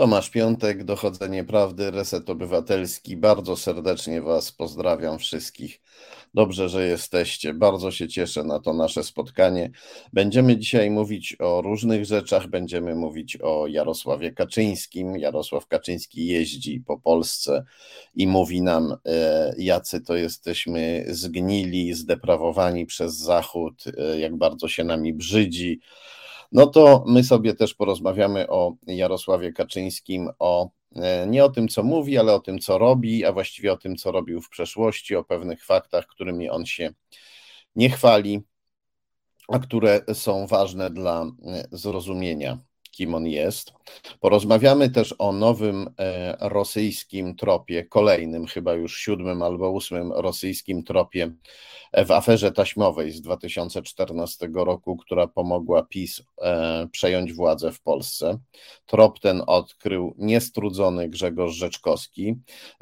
Tomasz Piątek, Dochodzenie Prawdy, Reset Obywatelski. Bardzo serdecznie Was pozdrawiam wszystkich. Dobrze, że jesteście. Bardzo się cieszę na to nasze spotkanie. Będziemy dzisiaj mówić o różnych rzeczach. Będziemy mówić o Jarosławie Kaczyńskim. Jarosław Kaczyński jeździ po Polsce i mówi nam, e, jacy to jesteśmy zgnili, zdeprawowani przez Zachód, e, jak bardzo się nami brzydzi no to my sobie też porozmawiamy o Jarosławie Kaczyńskim, o e, nie o tym, co mówi, ale o tym, co robi, a właściwie o tym, co robił w przeszłości, o pewnych faktach, którymi on się nie chwali, a które są ważne dla e, zrozumienia kim on jest. Porozmawiamy też o nowym e, rosyjskim tropie, kolejnym, chyba już siódmym albo ósmym rosyjskim tropie w aferze taśmowej z 2014 roku, która pomogła PiS e, przejąć władzę w Polsce. Trop ten odkrył niestrudzony Grzegorz Rzeczkowski.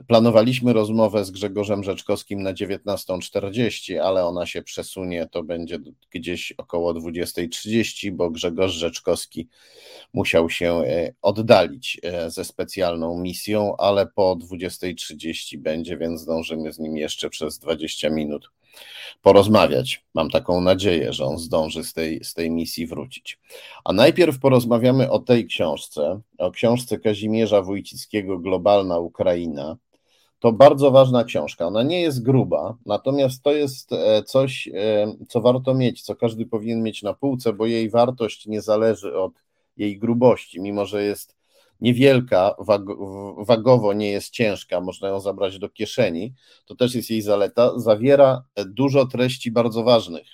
Planowaliśmy rozmowę z Grzegorzem Rzeczkowskim na 19.40, ale ona się przesunie, to będzie gdzieś około 20.30, bo Grzegorz Rzeczkowski musiał się e, oddalić e, ze specjalną misją, ale po 20.30 będzie, więc zdążymy z nim jeszcze przez 20 minut porozmawiać. Mam taką nadzieję, że on zdąży z tej, z tej misji wrócić. A najpierw porozmawiamy o tej książce, o książce Kazimierza Wójcickiego Globalna Ukraina. To bardzo ważna książka. Ona nie jest gruba, natomiast to jest e, coś, co warto mieć, co każdy powinien mieć na półce, bo jej wartość nie zależy od jej grubości, mimo że jest niewielka, wag wagowo nie jest ciężka, można ją zabrać do kieszeni, to też jest jej zaleta, zawiera dużo treści bardzo ważnych,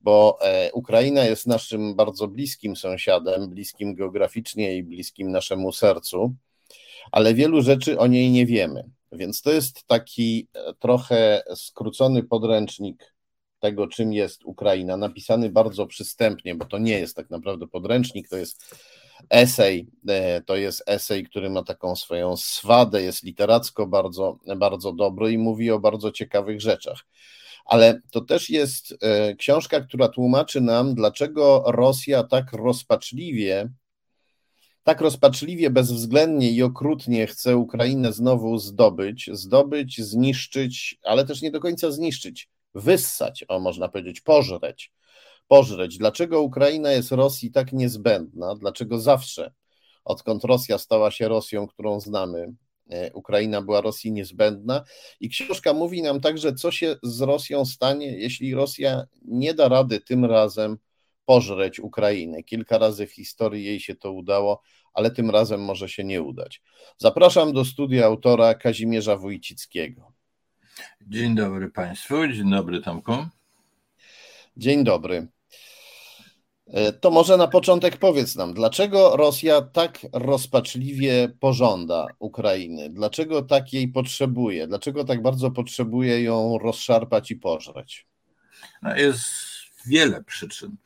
bo e, Ukraina jest naszym bardzo bliskim sąsiadem, bliskim geograficznie i bliskim naszemu sercu, ale wielu rzeczy o niej nie wiemy. Więc to jest taki e, trochę skrócony podręcznik tego, czym jest Ukraina, napisany bardzo przystępnie, bo to nie jest tak naprawdę podręcznik, to jest esej, e, to jest esej, który ma taką swoją swadę, jest literacko bardzo, bardzo dobry i mówi o bardzo ciekawych rzeczach. Ale to też jest e, książka, która tłumaczy nam, dlaczego Rosja tak rozpaczliwie, tak rozpaczliwie, bezwzględnie i okrutnie chce Ukrainę znowu zdobyć, zdobyć, zniszczyć, ale też nie do końca zniszczyć, wyssać, o można powiedzieć, pożreć. Pożreć. Dlaczego Ukraina jest Rosji tak niezbędna? Dlaczego zawsze, odkąd Rosja stała się Rosją, którą znamy, e, Ukraina była Rosji niezbędna? I książka mówi nam także, co się z Rosją stanie, jeśli Rosja nie da rady tym razem pożreć Ukrainy. Kilka razy w historii jej się to udało, ale tym razem może się nie udać. Zapraszam do studia autora Kazimierza Wójcickiego. Dzień dobry Państwu, dzień dobry Tomku. Dzień dobry. E, to może na początek powiedz nam, dlaczego Rosja tak rozpaczliwie pożąda Ukrainy? Dlaczego tak jej potrzebuje? Dlaczego tak bardzo potrzebuje ją rozszarpać i pożreć? No jest wiele przyczyn.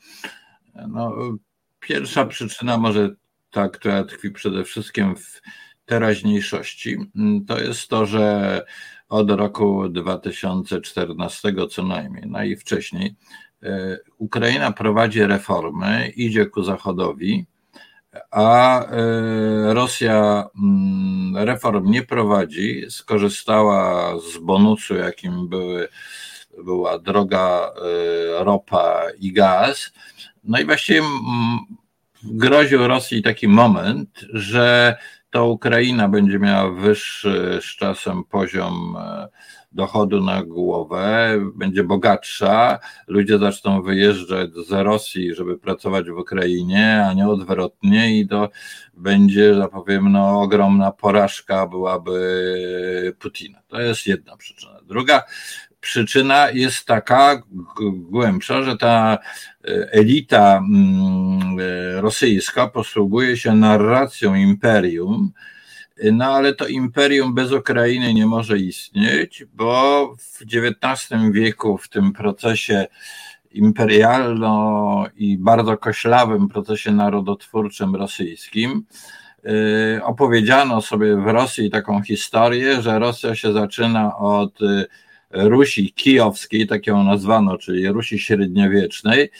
No, pierwsza przyczyna, może ta, która tkwi przede wszystkim w teraźniejszości, to jest to, że od roku 2014 co najmniej, najwcześniej, e, Ukraina prowadzi reformy, idzie ku Zachodowi, a e, Rosja mm, reform nie prowadzi, skorzystała z bonusu, jakim były, była droga e, ropa i gaz. No i właściwie mm, groził Rosji taki moment, że to Ukraina będzie miała wyższy z czasem poziom e, dochodu na głowę, będzie bogatsza, ludzie zaczną wyjeżdżać z Rosji, żeby pracować w Ukrainie, a nie odwrotnie i to będzie, że powiem, no, ogromna porażka byłaby Putina. To jest jedna przyczyna. Druga przyczyna jest taka głębsza, że ta e, elita mm, e, rosyjska posługuje się narracją imperium, no ale to imperium bez Ukrainy nie może istnieć, bo w XIX wieku w tym procesie imperialno i bardzo koślawym procesie narodotwórczym rosyjskim e, opowiedziano sobie w Rosji taką historię, że Rosja się zaczyna od Rusi kijowskiej, tak ją nazwano, czyli Rusi średniowiecznej,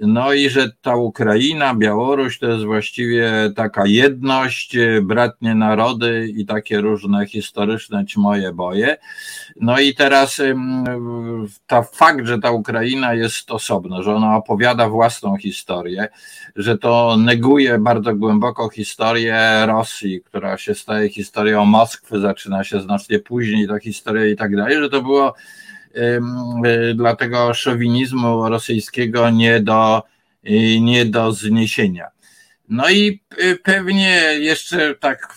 No i że ta Ukraina, Białoruś to jest właściwie taka jedność, bratnie narody i takie różne historyczne moje boje. No i teraz ta fakt, że ta Ukraina jest osobna, że ona opowiada własną historię, że to neguje bardzo głęboko historię Rosji, która się staje historią Moskwy, zaczyna się znacznie później ta historia i tak dalej, że to było Y, dla tego szowinizmu rosyjskiego nie do, y, nie do zniesienia. No i y, pewnie jeszcze tak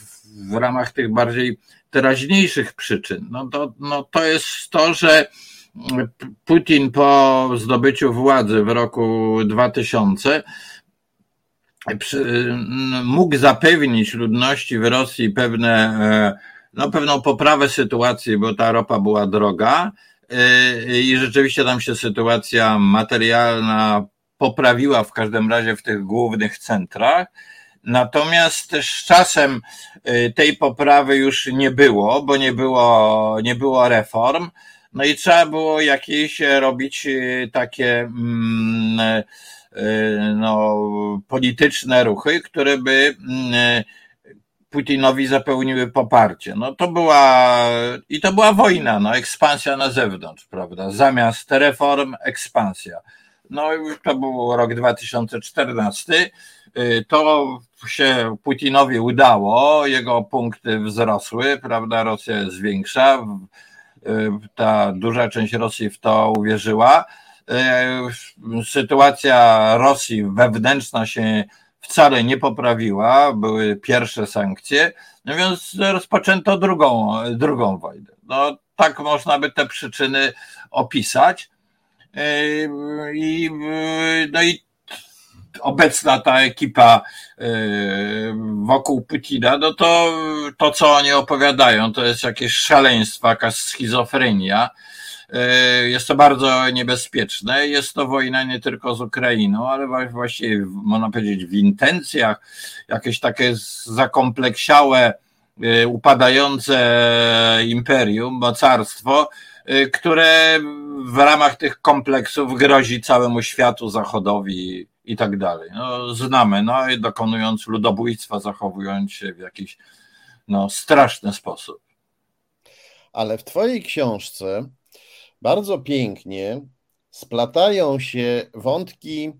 w ramach tych bardziej teraźniejszych przyczyn, no to, no to jest to, że Putin po zdobyciu władzy w roku 2000 mógł zapewnić ludności w Rosji pewne, e, no, pewną poprawę sytuacji, bo ta ropa była droga, i rzeczywiście tam się sytuacja materialna poprawiła w każdym razie w tych głównych centrach. Natomiast też czasem yy, tej poprawy już nie było, bo nie było, nie było reform. No i trzeba było jakieś robić yy, takie mm, no, polityczne ruchy, które by mm, Putinowi zapełniły poparcie. No to była, i to była wojna, no ekspansja na zewnątrz, prawda? Zamiast reform, ekspansja. No to był rok 2014. Y, to się Putinowi udało, jego punkty wzrosły, prawda? Rosja jest większa. Y, ta duża część Rosji w to uwierzyła. Y, sytuacja Rosji wewnętrzna się wcale nie poprawiła, były pierwsze sankcje, no więc rozpoczęto drugą, drugą wojnę. No, tak można by te przyczyny opisać. Yy, I, no i obecna ta ekipa yy, wokół Putina, no to to, co oni opowiadają, to jest jakieś szaleństwo, jakaś schizofrenia. E, jest to bardzo niebezpieczne. Jest to wojna nie tylko z Ukrainą, ale właściwie, można powiedzieć, w intencjach, jakieś takie zakompleksiałe, e, upadające imperium, mocarstwo, e, które w ramach tych kompleksów grozi całemu światu zachodowi i tak dalej. No, znamy, no i dokonując ludobójstwa, zachowując się w jakiś no, straszny sposób. Ale w Twojej książce bardzo pięknie splatają się wątki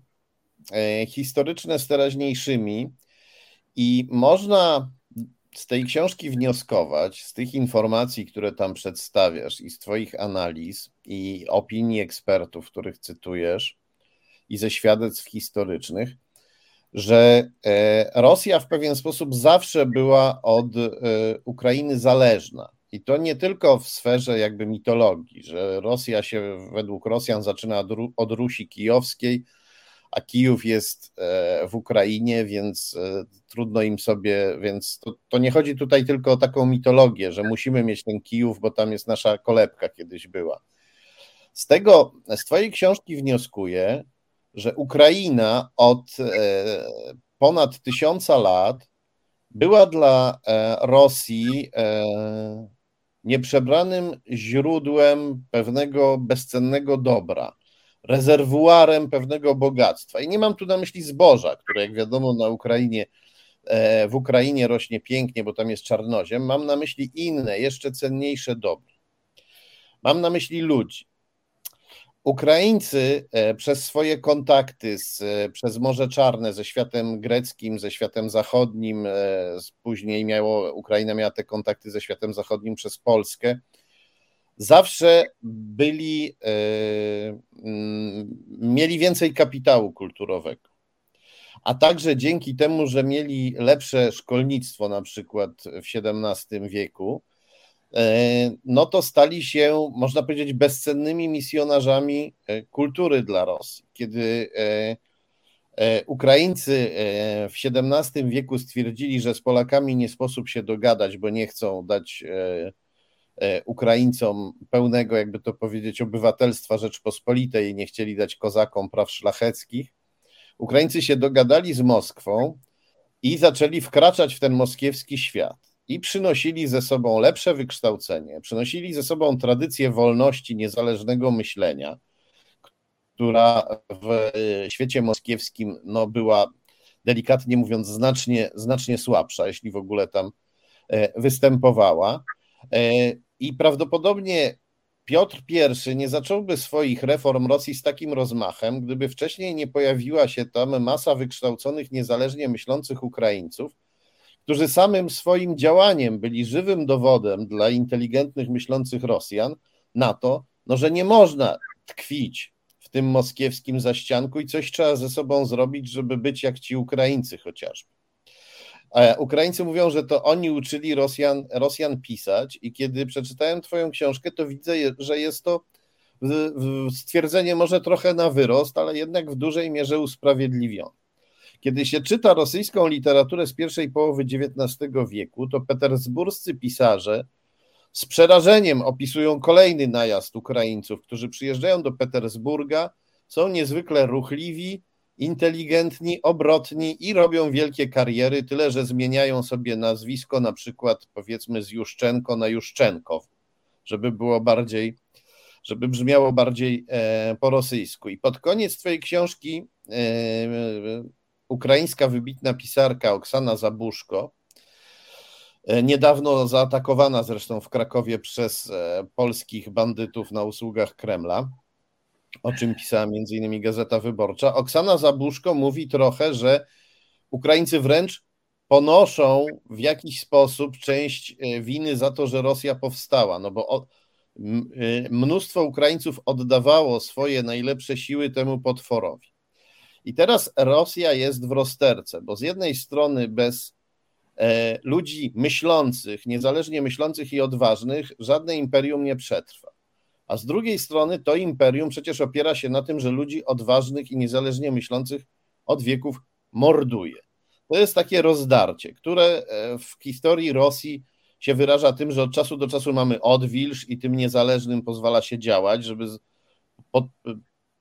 e, historyczne z teraźniejszymi i można z tej książki wnioskować, z tych informacji, które tam przedstawiasz i z Twoich analiz i opinii ekspertów, których cytujesz i ze świadectw historycznych, że e, Rosja w pewien sposób zawsze była od e, Ukrainy zależna. I to nie tylko w sferze jakby mitologii, że Rosja się według Rosjan zaczyna od Rusi Kijowskiej, a Kijów jest e, w Ukrainie, więc e, trudno im sobie, więc to, to, nie chodzi tutaj tylko o taką mitologię, że musimy mieć ten Kijów, bo tam jest nasza kolebka kiedyś była. Z tego, z Twojej książki wnioskuję, że Ukraina od e, ponad tysiąca lat była dla Rosji nieprzebranym źródłem pewnego bezcennego dobra, rezerwuarem pewnego bogactwa. I nie mam tu na myśli zboża, które jak wiadomo na Ukrainie e, w Ukrainie rośnie pięknie, bo tam jest czarnoziem. Mam na myśli inne, jeszcze cenniejsze dobro. Mam na myśli ludzi. Ukraińcy e, przez swoje kontakty z, e, przez Morze Czarne ze światem greckim, ze światem zachodnim, e, później miało, Ukraina miała te kontakty ze światem zachodnim przez Polskę, zawsze byli, mieli więcej kapitału kulturowego. A także dzięki temu, że mieli lepsze szkolnictwo, na przykład w XVII wieku, no to stali się, można powiedzieć, bezcennymi misjonarzami e, kultury dla Rosji. Kiedy e, Ukraińcy w XVII wieku stwierdzili, że z Polakami nie sposób się dogadać, bo nie chcą dać Ukraińcom pełnego, jakby to powiedzieć, obywatelstwa Rzeczpospolitej nie chcieli dać kozakom praw szlacheckich, Ukraińcy się dogadali z Moskwą i zaczęli wkraczać w ten moskiewski świat i przynosili ze sobą lepsze wykształcenie, przynosili ze sobą tradycję wolności, niezależnego myślenia, która w świecie moskiewskim no, była delikatnie mówiąc znacznie, znacznie słabsza, jeśli w ogóle tam występowała. I prawdopodobnie Piotr I nie zacząłby swoich reform Rosji z takim rozmachem, gdyby wcześniej nie pojawiła się tam masa wykształconych, niezależnie myślących Ukraińców, którzy samym swoim działaniem byli żywym dowodem dla inteligentnych, myślących Rosjan na to, no, że nie można tkwić w tym moskiewskim zaścianku i coś trzeba ze sobą zrobić, żeby być jak ci Ukraińcy chociażby. Ukraińcy mówią, że to oni uczyli Rosjan, Rosjan pisać, i kiedy przeczytałem Twoją książkę, to widzę, że jest to stwierdzenie może trochę na wyrost, ale jednak w dużej mierze usprawiedliwione. Kiedy się czyta rosyjską literaturę z pierwszej połowy XIX wieku, to petersburscy pisarze z przerażeniem opisują kolejny najazd Ukraińców, którzy przyjeżdżają do Petersburga, są niezwykle ruchliwi, inteligentni, obrotni i robią wielkie kariery, tyle że zmieniają sobie nazwisko, na przykład powiedzmy z Juszczenko na Juszczenkow, żeby było bardziej, żeby brzmiało bardziej e, po rosyjsku. I pod koniec twojej książki e, ukraińska wybitna pisarka Oksana Zabuszko, e, niedawno zaatakowana zresztą w Krakowie przez polskich bandytów na usługach Kremla, o czym pisała innymi Gazeta Wyborcza. Oksana Zabuszko mówi trochę, że Ukraińcy wręcz ponoszą w jakiś sposób część e, winy za to, że Rosja powstała, no bo e, mnóstwo Ukraińców oddawało swoje najlepsze siły temu potworowi. I teraz Rosja jest w rozterce, bo z jednej strony bez e, ludzi myślących, niezależnie myślących i odważnych, żadne imperium nie przetrwa. A z drugiej strony to imperium przecież opiera się na tym, że ludzi odważnych i niezależnie myślących od wieków morduje. To jest takie rozdarcie, które e, w historii Rosji się wyraża tym, że od czasu do czasu mamy odwilż i tym niezależnym pozwala się działać, żeby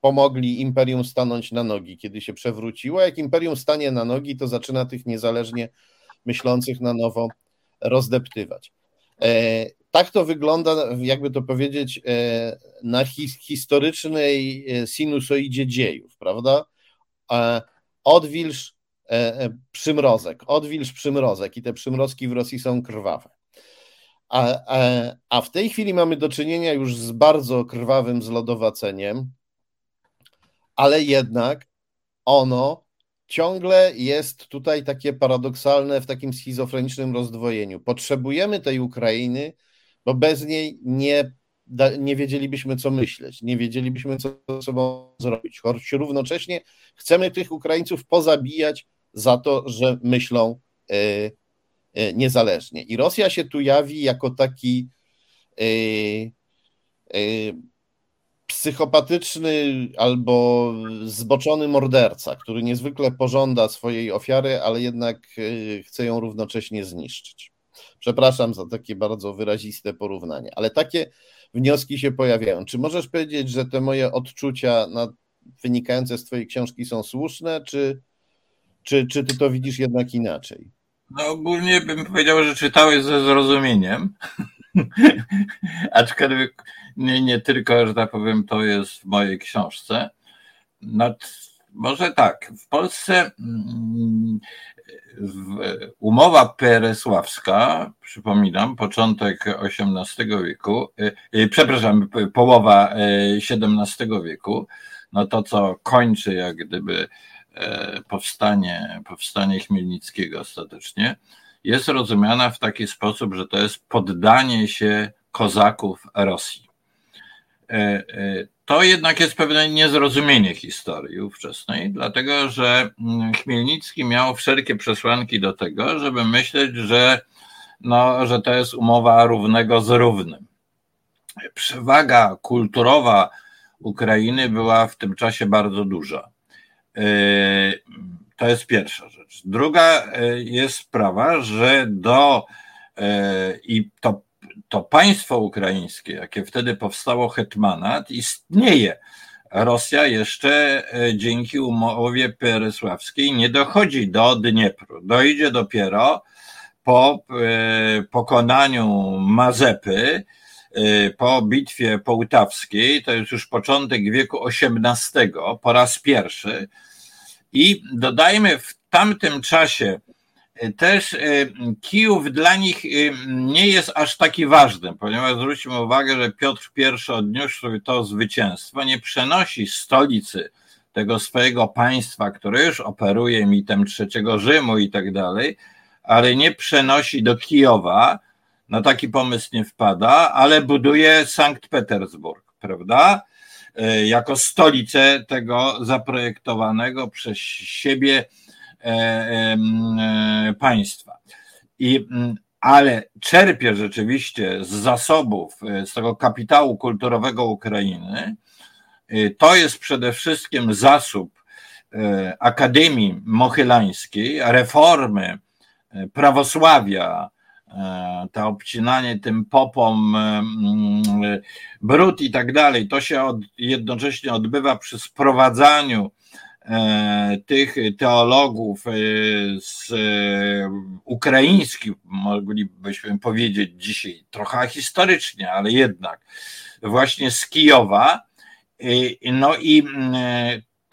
pomogli imperium stanąć na nogi, kiedy się przewróciło. Jak imperium stanie na nogi, to zaczyna tych niezależnie myślących na nowo rozdeptywać. E, tak to wygląda, jakby to powiedzieć, e, na historycznej e, sinusoidzie dziejów, prawda? Odwilż, przymrozek, odwilż, przymrozek i te przymrozki w Rosji są krwawe. A, a, a w tej chwili mamy do czynienia już z bardzo krwawym zlodowaceniem, ale jednak ono ciągle jest tutaj takie paradoksalne w takim schizofrenicznym rozdwojeniu. Potrzebujemy tej Ukrainy, bo bez niej nie, nie wiedzielibyśmy, co myśleć, nie wiedzielibyśmy, co ze sobą zrobić. Choć równocześnie chcemy tych Ukraińców pozabijać za to, że myślą y, y, niezależnie. I Rosja się tu jawi jako taki y, psychopatyczny albo zboczony morderca, który niezwykle pożąda swojej ofiary, ale jednak chce ją równocześnie zniszczyć. Przepraszam za takie bardzo wyraziste porównanie, ale takie wnioski się pojawiają. Czy możesz powiedzieć, że te moje odczucia na, wynikające z Twojej książki są słuszne, czy, czy, czy Ty to widzisz jednak inaczej? No ogólnie bym powiedział, że czytałeś ze zrozumieniem. Aczkolwiek nie, nie tylko, że tak powiem, to jest w mojej książce. No, może tak, w Polsce mm, umowa peresławska, przypominam, początek XVIII wieku, y, y, przepraszam, połowa XVII y, wieku, no to co kończy jak gdyby e, powstanie, powstanie Chmielnickiego ostatecznie, jest rozumiana w taki sposób, że to jest poddanie się kozaków Rosji. E, e, to jednak jest pewne niezrozumienie historii ówczesnej, dlatego że mm, Chmielnicki miał wszelkie przesłanki do tego, żeby myśleć, że, no, że to jest umowa równego z równym. Przewaga kulturowa Ukrainy była w tym czasie bardzo duża. E, to jest pierwsza rzecz. Druga jest sprawa, że do i to to państwo ukraińskie, jakie wtedy powstało hetmanat, istnieje. Rosja jeszcze e, dzięki umowie perysławskiej nie dochodzi do Dniepru. Dojdzie dopiero po e, pokonaniu Mazepy po bitwie połtawskiej, to jest już początek wieku XVIII, po raz pierwszy. I dodajmy, w tamtym czasie też Kijów dla nich nie jest aż taki ważny, ponieważ zwróćmy uwagę, że Piotr I odniósł to zwycięstwo, nie przenosi stolicy tego swojego państwa, które już operuje mitem trzeciego Rzymu i tak dalej, ale nie przenosi do Kijowa, na taki pomysł nie wpada, ale buduje Sankt Petersburg, prawda? E, jako stolicę tego zaprojektowanego przez siebie e, e, państwa. I, ale czerpie rzeczywiście z zasobów, z tego kapitału kulturowego Ukrainy, to jest przede wszystkim zasób Akademii Mochylańskiej, reformy prawosławia, to obcinanie tym popom brud i tak dalej, to się od, jednocześnie odbywa przy sprowadzaniu tych teologów z ukraińskich, moglibyśmy powiedzieć dzisiaj trochę historycznie, ale jednak właśnie z Kijowa, no i mm,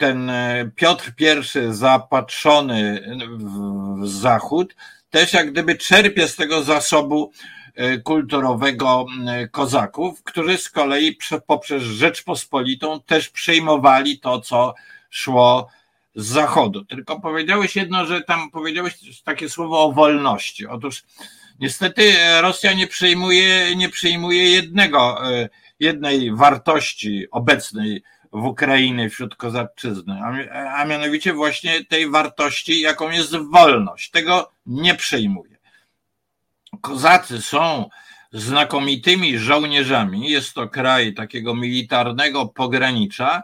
ten e, Piotr I zapatrzony w zachód też jak gdyby czerpie z tego zasobu e, kulturowego kozaków, którzy z kolei poprzez Rzeczpospolitą też przejmowali to, co szło z zachodu. Tylko powiedziałeś jedno, że tam powiedziałeś takie słowo o wolności. Otóż niestety Rosja nie przyjmuje, nie przyjmuje jednego e, jednej wartości obecnej w Ukrainie wśród kozaczyzny, a mianowicie właśnie tej wartości, jaką jest wolność. Tego nie przejmuje. Kozacy są znakomitymi żołnierzami, jest to kraj takiego militarnego pogranicza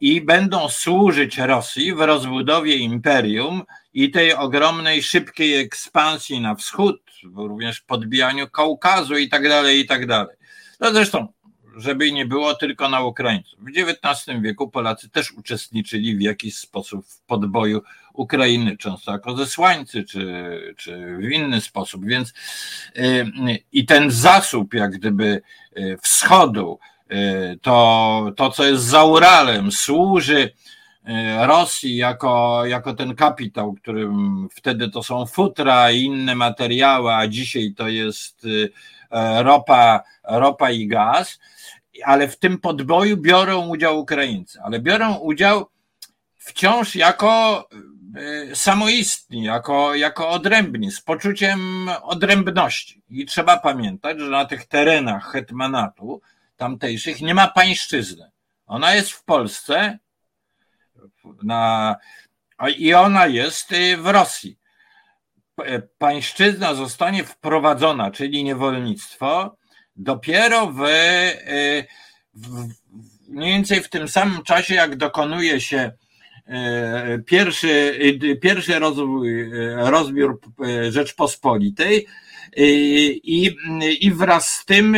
i będą służyć Rosji w rozbudowie imperium i tej ogromnej, szybkiej ekspansji na wschód, również podbijaniu Kaukazu i tak dalej, i tak dalej. No zresztą żeby nie było tylko na Ukraińców. W XIX wieku Polacy też uczestniczyli w jakiś sposób w podboju Ukrainy, często jako zesłańcy, czy, czy w inny sposób. Więc y, i ten zasób, jak gdyby y, wschodu, y, to, to co jest za Uralem, służy Rosji jako, jako ten kapitał, którym wtedy to są futra i inne materiały, a dzisiaj to jest ropa, ropa i gaz ale w tym podboju biorą udział Ukraińcy, ale biorą udział wciąż jako e, samoistni, jako, jako odrębni, z poczuciem odrębności. I trzeba pamiętać, że na tych terenach hetmanatu tamtejszych nie ma pańszczyzny. Ona jest w Polsce na, i ona jest y, w Rosji. Pańszczyzna zostanie wprowadzona, czyli niewolnictwo, dopiero w, y, w, mniej więcej w tym samym czasie, jak dokonuje się y, pierwszy, pierwszy rozwój, rozbiór Rzeczpospolitej i, i wraz z tym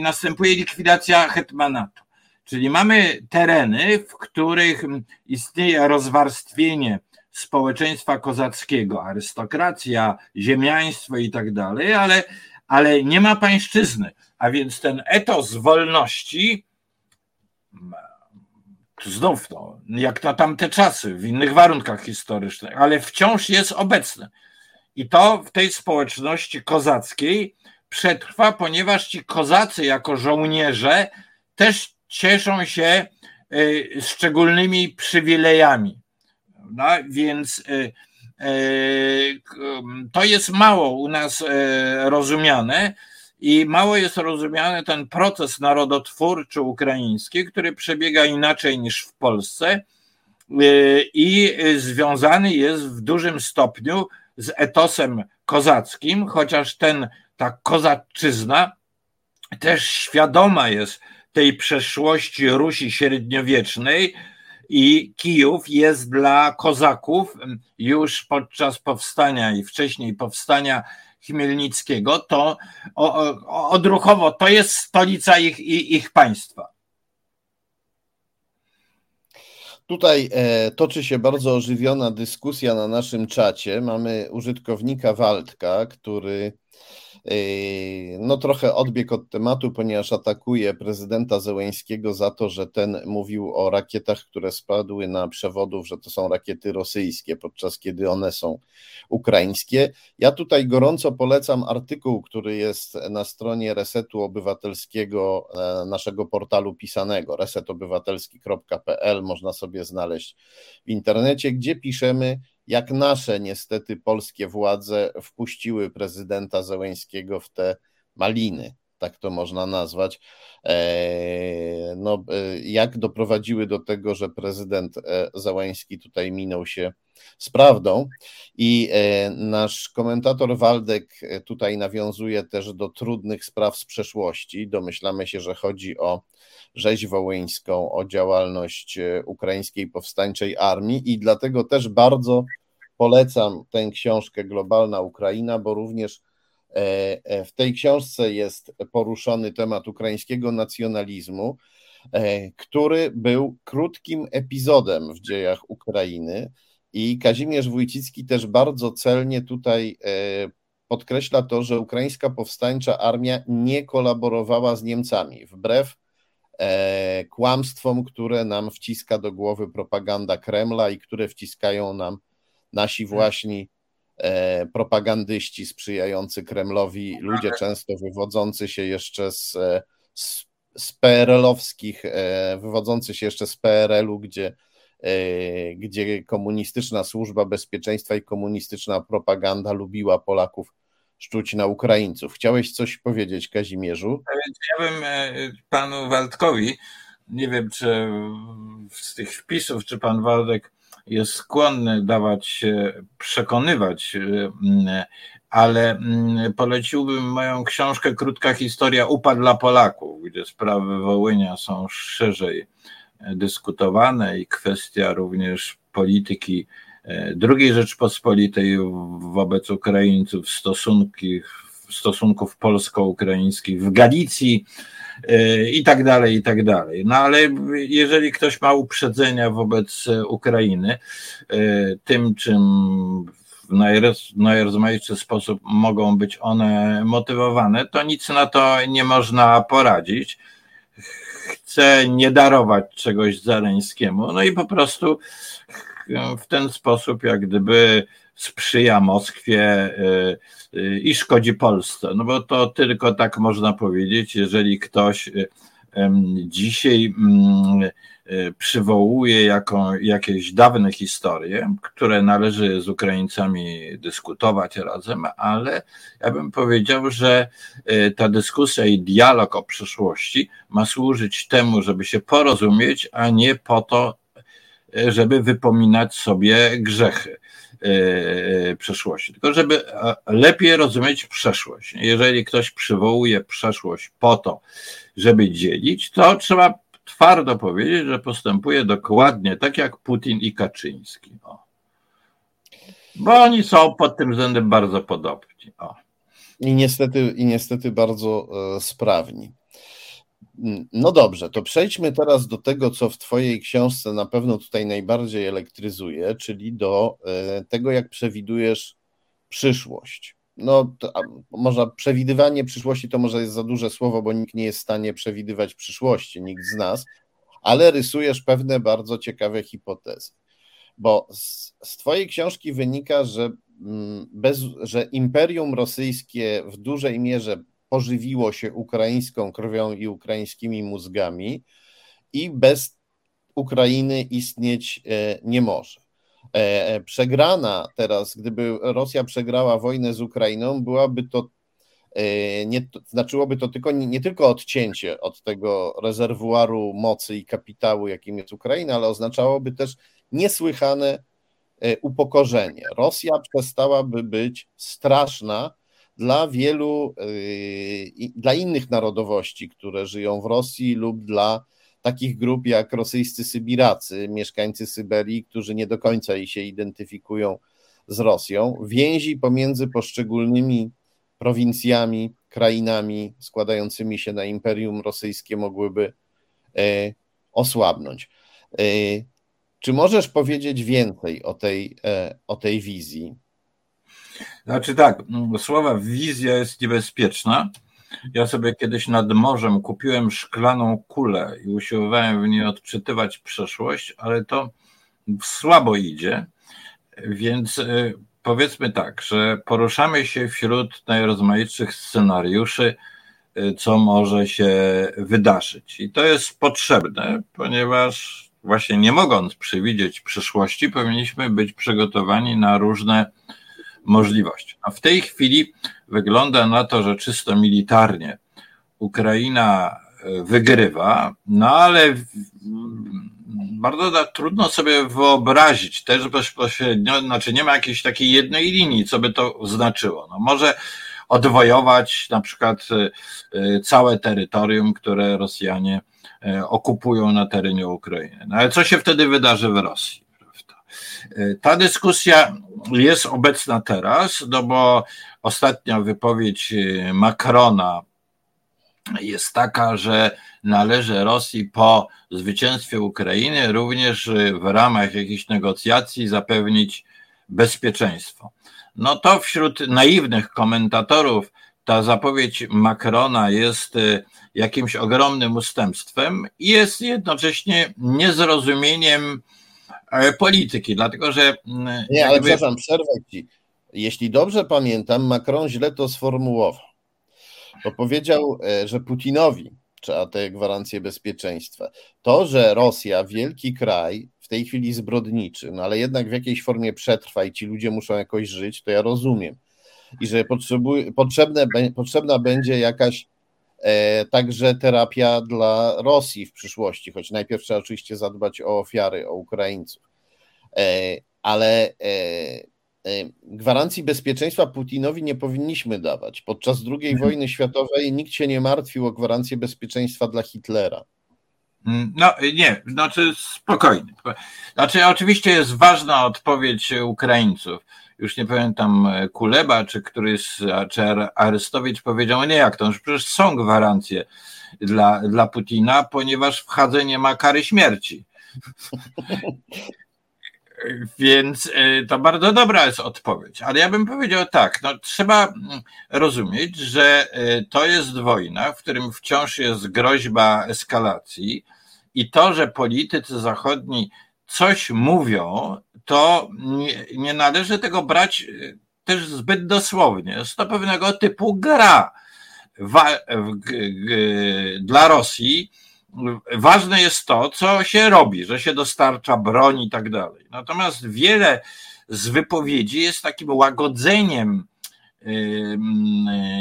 następuje likwidacja hetmanatu. Czyli mamy tereny, w których istnieje rozwarstwienie społeczeństwa kozackiego, arystokracja, ziemiaństwo i tak dalej, ale, ale nie ma pańszczyzny. A więc ten etos wolności, znów to, jak na tamte czasy, w innych warunkach historycznych, ale wciąż jest obecny. I to w tej społeczności kozackiej przetrwa, ponieważ ci kozacy jako żołnierze też cieszą się y, szczególnymi przywilejami. No, więc y, y, to jest mało u nas rozumiane i mało jest rozumiany ten proces narodotwórczy ukraiński, który przebiega inaczej niż w Polsce i związany jest w dużym stopniu z etosem kozackim, chociaż ten, ta kozaczyzna też świadoma jest tej przeszłości Rusi średniowiecznej, i Kijów jest dla kozaków już podczas powstania i wcześniej powstania Chmielnickiego, to odruchowo to jest stolica ich, ich państwa. Tutaj e, toczy się bardzo ożywiona dyskusja na naszym czacie. Mamy użytkownika Waldka, który no trochę odbieg od tematu, ponieważ atakuje prezydenta Zełęńskiego za to, że ten mówił o rakietach, które spadły na przewodów, że to są rakiety rosyjskie, podczas kiedy one są ukraińskie. Ja tutaj gorąco polecam artykuł, który jest na stronie Resetu Obywatelskiego, e, naszego portalu pisanego, resetobywatelski.pl, można sobie znaleźć w internecie, gdzie piszemy, jak nasze niestety polskie władze wpuściły prezydenta Zełęńskiego w te maliny, tak to można nazwać. E, no, e, jak doprowadziły do tego, że prezydent e, Zełęński tutaj minął się z prawdą. I nasz komentator Waldek tutaj nawiązuje też do trudnych spraw z przeszłości. Domyślamy się, że chodzi o rzeź wołyńską, o działalność ukraińskiej powstańczej armii i dlatego też bardzo polecam tę książkę Globalna Ukraina, bo również w tej książce jest poruszony temat ukraińskiego nacjonalizmu, e, który był krótkim epizodem w dziejach Ukrainy. I Kazimierz Wójcicki też bardzo celnie tutaj podkreśla to, że ukraińska powstańcza armia nie kolaborowała z Niemcami, wbrew kłamstwom, które nam wciska do głowy propaganda Kremla i które wciskają nam nasi właśnie e, propagandyści sprzyjający Kremlowi, ludzie często wywodzący się jeszcze z, e, z, z PRL-owskich, e, wywodzący się jeszcze z PRL-u, gdzie, gdzie komunistyczna służba bezpieczeństwa i komunistyczna propaganda lubiła Polaków szczuć na Ukraińców. Chciałeś coś powiedzieć, Kazimierzu? Ja bym panu Waldkowi, nie wiem, czy z tych wpisów, czy pan Waldek jest skłonny dawać się przekonywać, y, ale poleciłbym moją książkę Krótka historia upadł dla Polaków, gdzie sprawy Wołynia są szerzej dyskutowane i kwestia również polityki e, II Rzeczpospolitej wobec Ukraińców, stosunki, stosunków polsko-ukraińskich w Galicji, i tak dalej, i tak dalej. No ale jeżeli ktoś ma uprzedzenia wobec Ukrainy, e, tym czym w najrozmaitszy sposób mogą być one motywowane, to nic na to nie można poradzić. Chce nie darować czegoś Zaleńskiemu, no i po prostu w ten sposób, jak gdyby sprzyja Moskwie y, y, i szkodzi Polsce. No bo to tylko tak można powiedzieć, jeżeli ktoś y, dzisiaj mm, przywołuje jaką, jakieś dawne historie, które należy z Ukraińcami dyskutować razem, ale ja bym powiedział, że ta dyskusja i dialog o przyszłości ma służyć temu, żeby się porozumieć, a nie po to, żeby wypominać sobie grzechy. E, przeszłości, tylko żeby e, lepiej rozumieć przeszłość. Jeżeli ktoś przywołuje przeszłość po to, żeby dzielić, to trzeba twardo powiedzieć, że postępuje dokładnie tak jak Putin i Kaczyński. O. Bo oni są pod tym względem bardzo podobni. O. I niestety, i niestety bardzo e, sprawni. No dobrze, to przejdźmy teraz do tego, co w Twojej książce na pewno tutaj najbardziej elektryzuje, czyli do e, tego, jak przewidujesz przyszłość. No, to, może przewidywanie przyszłości to może jest za duże słowo, bo nikt nie jest w stanie przewidywać przyszłości, nikt z nas, ale rysujesz pewne bardzo ciekawe hipotezy. Bo z, z Twojej książki wynika, że, mm, bez, że imperium rosyjskie w dużej mierze pożywiło się ukraińską krwią i ukraińskimi mózgami i bez Ukrainy istnieć e, nie może. E, e, przegrana teraz, gdyby Rosja przegrała wojnę z Ukrainą, byłaby to nie, znaczyłoby to tylko, nie, nie tylko odcięcie od tego rezerwuaru mocy i kapitału, jakim jest Ukraina, ale oznaczałoby też niesłychane upokorzenie. Rosja przestałaby być straszna dla wielu, y, dla innych narodowości, które żyją w Rosji lub dla takich grup jak rosyjscy Sybiracy, mieszkańcy Syberii, którzy nie do końca się identyfikują z Rosją. Więzi pomiędzy poszczególnymi prowincjami, krainami składającymi się na Imperium Rosyjskie mogłyby e, osłabnąć. E, czy możesz powiedzieć więcej o tej, e, o tej wizji? Znaczy tak, słowa wizja jest niebezpieczna. Ja sobie kiedyś nad morzem kupiłem szklaną kulę i usiłowałem w niej odczytywać przeszłość, ale to słabo idzie. Więc y, powiedzmy tak, że poruszamy się wśród najrozmaitszych scenariuszy, y, co może się wydarzyć. I to jest potrzebne, ponieważ właśnie nie mogąc przewidzieć przyszłości, powinniśmy być przygotowani na różne możliwości. A w tej chwili wygląda na to, że czysto militarnie Ukraina e, wygrywa, no ale bardzo trudno sobie wyobrazić też bezpośrednio, znaczy nie ma jakiejś takiej jednej linii, co by to znaczyło. No może odwojować na przykład e, e, całe terytorium, które Rosjanie okupują na terenie Ukrainy. No ale co się wtedy wydarzy w Rosji? Ta dyskusja jest obecna teraz, no bo ostatnia wypowiedź Macrona jest taka, że należy Rosji po zwycięstwie Ukrainy również w ramach jakichś negocjacji zapewnić bezpieczeństwo. No to wśród naiwnych komentatorów ta zapowiedź Macrona jest jakimś ogromnym ustępstwem i jest jednocześnie niezrozumieniem E, polityki, dlatego że. Mm, Nie, ale przepraszam, przerwę ci. Jeśli dobrze pamiętam, Macron źle to sformułował. Bo powiedział, e, że Putinowi trzeba te gwarancje bezpieczeństwa. To, że Rosja, wielki kraj, w tej chwili zbrodniczy, no ale jednak w jakiejś formie przetrwa i ci ludzie muszą jakoś żyć, to ja rozumiem. I że potrzebne, potrzebna będzie jakaś E, także terapia dla Rosji w przyszłości, choć najpierw trzeba oczywiście zadbać o ofiary, o Ukraińców. E, ale e, gwarancji bezpieczeństwa Putinowi nie powinniśmy dawać. Podczas II wojny światowej nikt się nie martwił o gwarancję bezpieczeństwa dla Hitlera. Mm, no nie, znaczy spokojnie. Znaczy oczywiście jest ważna odpowiedź Ukraińców już nie pamiętam, e, Kuleba, czy któryś, czy Arystowicz powiedział, nie jak to, że przecież są gwarancje dla, dla Putina, ponieważ w Hadze nie ma kary śmierci. Więc e, to bardzo dobra jest odpowiedź. Ale ja bym powiedział tak, no, trzeba mm, rozumieć, że e, to jest wojna, w którym wciąż jest groźba eskalacji i to, że politycy zachodni coś mówią, to nie, nie należy tego brać e, też zbyt dosłownie. Jest to pewnego typu gra Wa dla Rosji. Ważne jest to, co się robi, że się dostarcza broń i tak dalej. Natomiast wiele z wypowiedzi jest takim łagodzeniem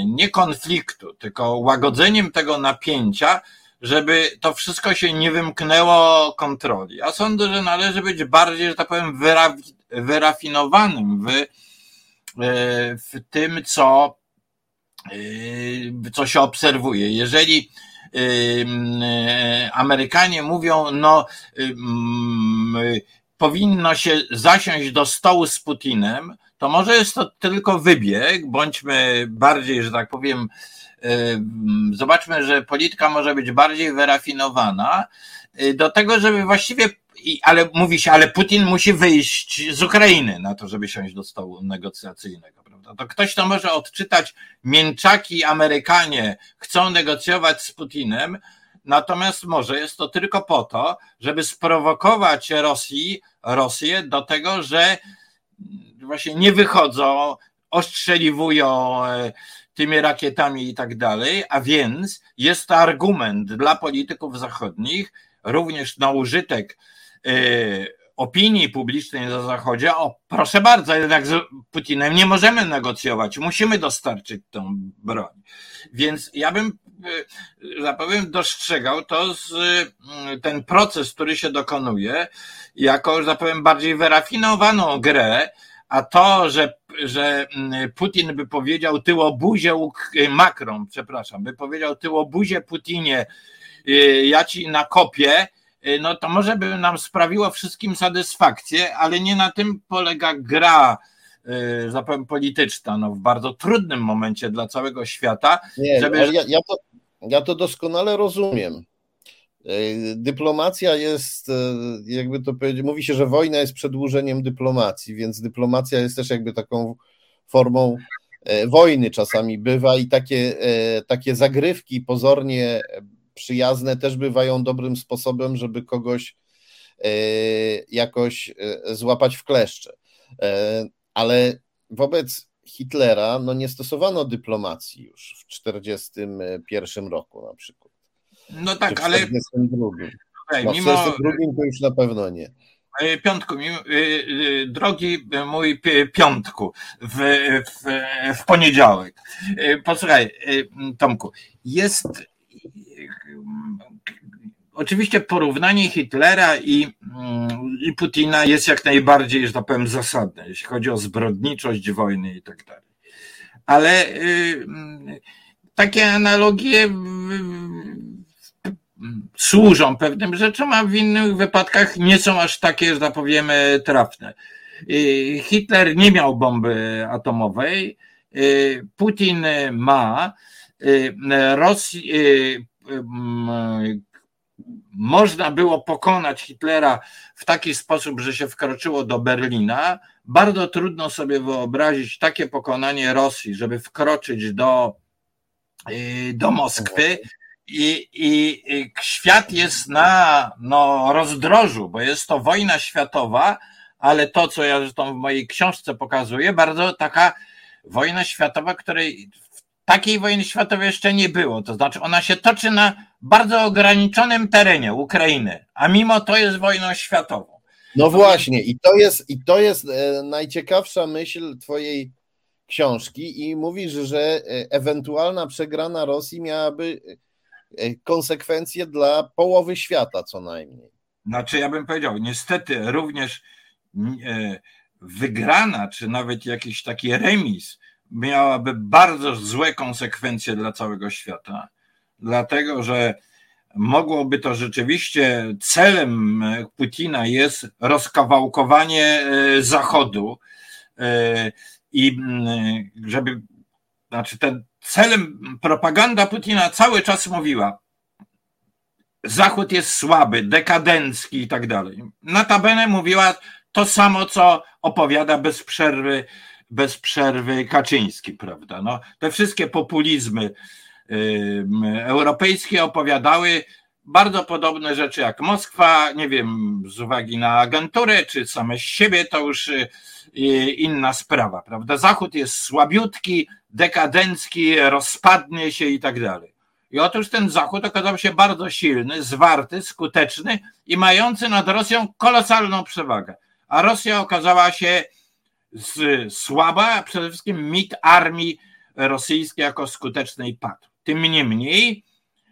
nie konfliktu, tylko łagodzeniem tego napięcia, żeby to wszystko się nie wymknęło kontroli. A sądzę, że należy być bardziej, że tak powiem, wyrafinowanym w, e, w tym, co, e, co się obserwuje. Jeżeli e, Amerykanie mówią, no, powinno się zasiąść do stołu z Putinem, to może jest to tylko wybieg, bądźmy bardziej, że tak powiem, zobaczmy, że polityka może być bardziej wyrafinowana y, do tego, żeby właściwie, ale mówi się, ale Putin musi wyjść z Ukrainy na to, żeby siąść do stołu negocjacyjnego? To ktoś to może odczytać, mięczaki Amerykanie chcą negocjować z Putinem, natomiast może jest to tylko po to, żeby sprowokować Rosji, Rosję do tego, że właśnie nie wychodzą, ostrzeliwują e, tymi rakietami i tak dalej, a więc jest to argument dla polityków zachodnich, również na użytek y, opinii publicznej na Zachodzie, o proszę bardzo, jednak z Putinem nie możemy negocjować, musimy dostarczyć tą broń. Więc ja bym, y, że powiem, dostrzegał to z, y, ten proces, który się dokonuje, jako, że powiem, bardziej wyrafinowaną grę, a to, że, że mm, Putin by powiedział tyłobuzie, y, Macron, przepraszam, by powiedział tyłobuzie Putinie, y, ja ci nakopię, y, no to może by nam sprawiło wszystkim satysfakcję, ale nie na tym polega gra, zapewne polityczna, no w bardzo trudnym momencie dla całego świata. Nie, żeby... ja, ja, to, ja to doskonale rozumiem. E, dyplomacja jest, e, jakby to powiedzieć, mówi się, że wojna jest przedłużeniem dyplomacji, więc dyplomacja jest też jakby taką formą wojny czasami bywa i takie, takie zagrywki pozornie przyjazne też bywają dobrym sposobem, żeby kogoś jakoś złapać w kleszcze. Ale wobec Hitlera no nie stosowano dyplomacji już w 1941 roku na przykład. No tak, ale. No, mimo... w 1942 to już na pewno nie. E, piątku, e, e, drogi mój piątku, w, w, w poniedziałek. Posłuchaj, Tomku, jest oczywiście porównanie Hitlera i, mm, i Putina jest jak najbardziej, że tak powiem, zasadne, jeśli chodzi o zbrodniczość wojny i tak dalej. Ale y, takie analogie służą pewnym rzeczom, a w innych wypadkach nie są aż takie, że tak powiemy, trafne. Y, Hitler nie miał bomby atomowej, y, Putin ma, Rosji, można było pokonać Hitlera w taki sposób, że się wkroczyło do Berlina. Bardzo trudno sobie wyobrazić takie pokonanie Rosji, żeby wkroczyć do, y, do Moskwy. I, i, świat jest na no, rozdrożu, bo jest to wojna światowa, ale to, co ja zresztą w mojej książce pokazuję, bardzo taka wojna światowa, której takiej wojny światowej jeszcze nie było. To znaczy, ona się toczy na bardzo ograniczonym terenie Ukrainy, a mimo to jest wojną światową. No właśnie, i to jest, i to jest e, najciekawsza myśl Twojej książki, i mówisz, że e, ewentualna przegrana Rosji miałaby e, konsekwencje dla połowy świata co najmniej. Znaczy, ja bym powiedział, niestety również wygrana, czy nawet jakiś taki remis miałaby bardzo złe konsekwencje dla całego świata, dlatego że mogłoby to rzeczywiście celem Putina jest rozkawałkowanie e, Zachodu e, i żeby, znaczy ten celem propaganda Putina cały czas mówiła, Zachód jest słaby, dekadencki i tak dalej. Notabene mówiła to samo, co opowiada bez przerwy bez przerwy Kaczyński, prawda? No, te wszystkie populizmy europejskie opowiadały bardzo podobne rzeczy jak Moskwa, nie wiem, z uwagi na agenturę, czy same siebie, to już y, inna sprawa, prawda? Zachód jest słabiutki, dekadencki, rozpadnie się i tak dalej. I otóż ten Zachód okazał się bardzo silny, zwarty, skuteczny i mający nad Rosją kolosalną przewagę. A Rosja okazała się słaba, a przede wszystkim mit armii rosyjskiej jako skutecznej padł. Tym niemniej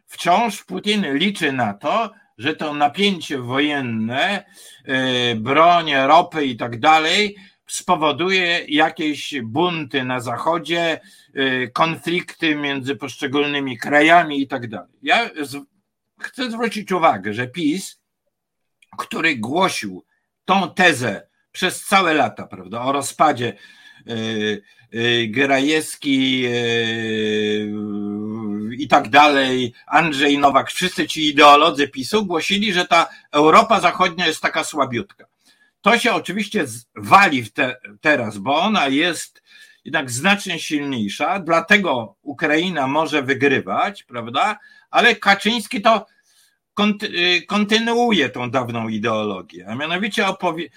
wciąż Putin liczy na to, że to napięcie wojenne, e, bronie, ropy i tak dalej spowoduje jakieś bunty na Zachodzie, e, konflikty między poszczególnymi krajami i tak dalej. Ja chcę zwrócić uwagę, że PiS, który głosił tą tezę przez całe lata, prawda, o rozpadzie e, Gerajewski e, i tak dalej, Andrzej Nowak, wszyscy ci ideolodzy PiSu głosili, że ta Europa Zachodnia jest taka słabiutka. To się oczywiście wali te, teraz, bo ona jest jednak znacznie silniejsza, dlatego Ukraina może wygrywać, prawda? Ale Kaczyński to Y, kontynuuje tą dawną ideologię. A mianowicie opowie-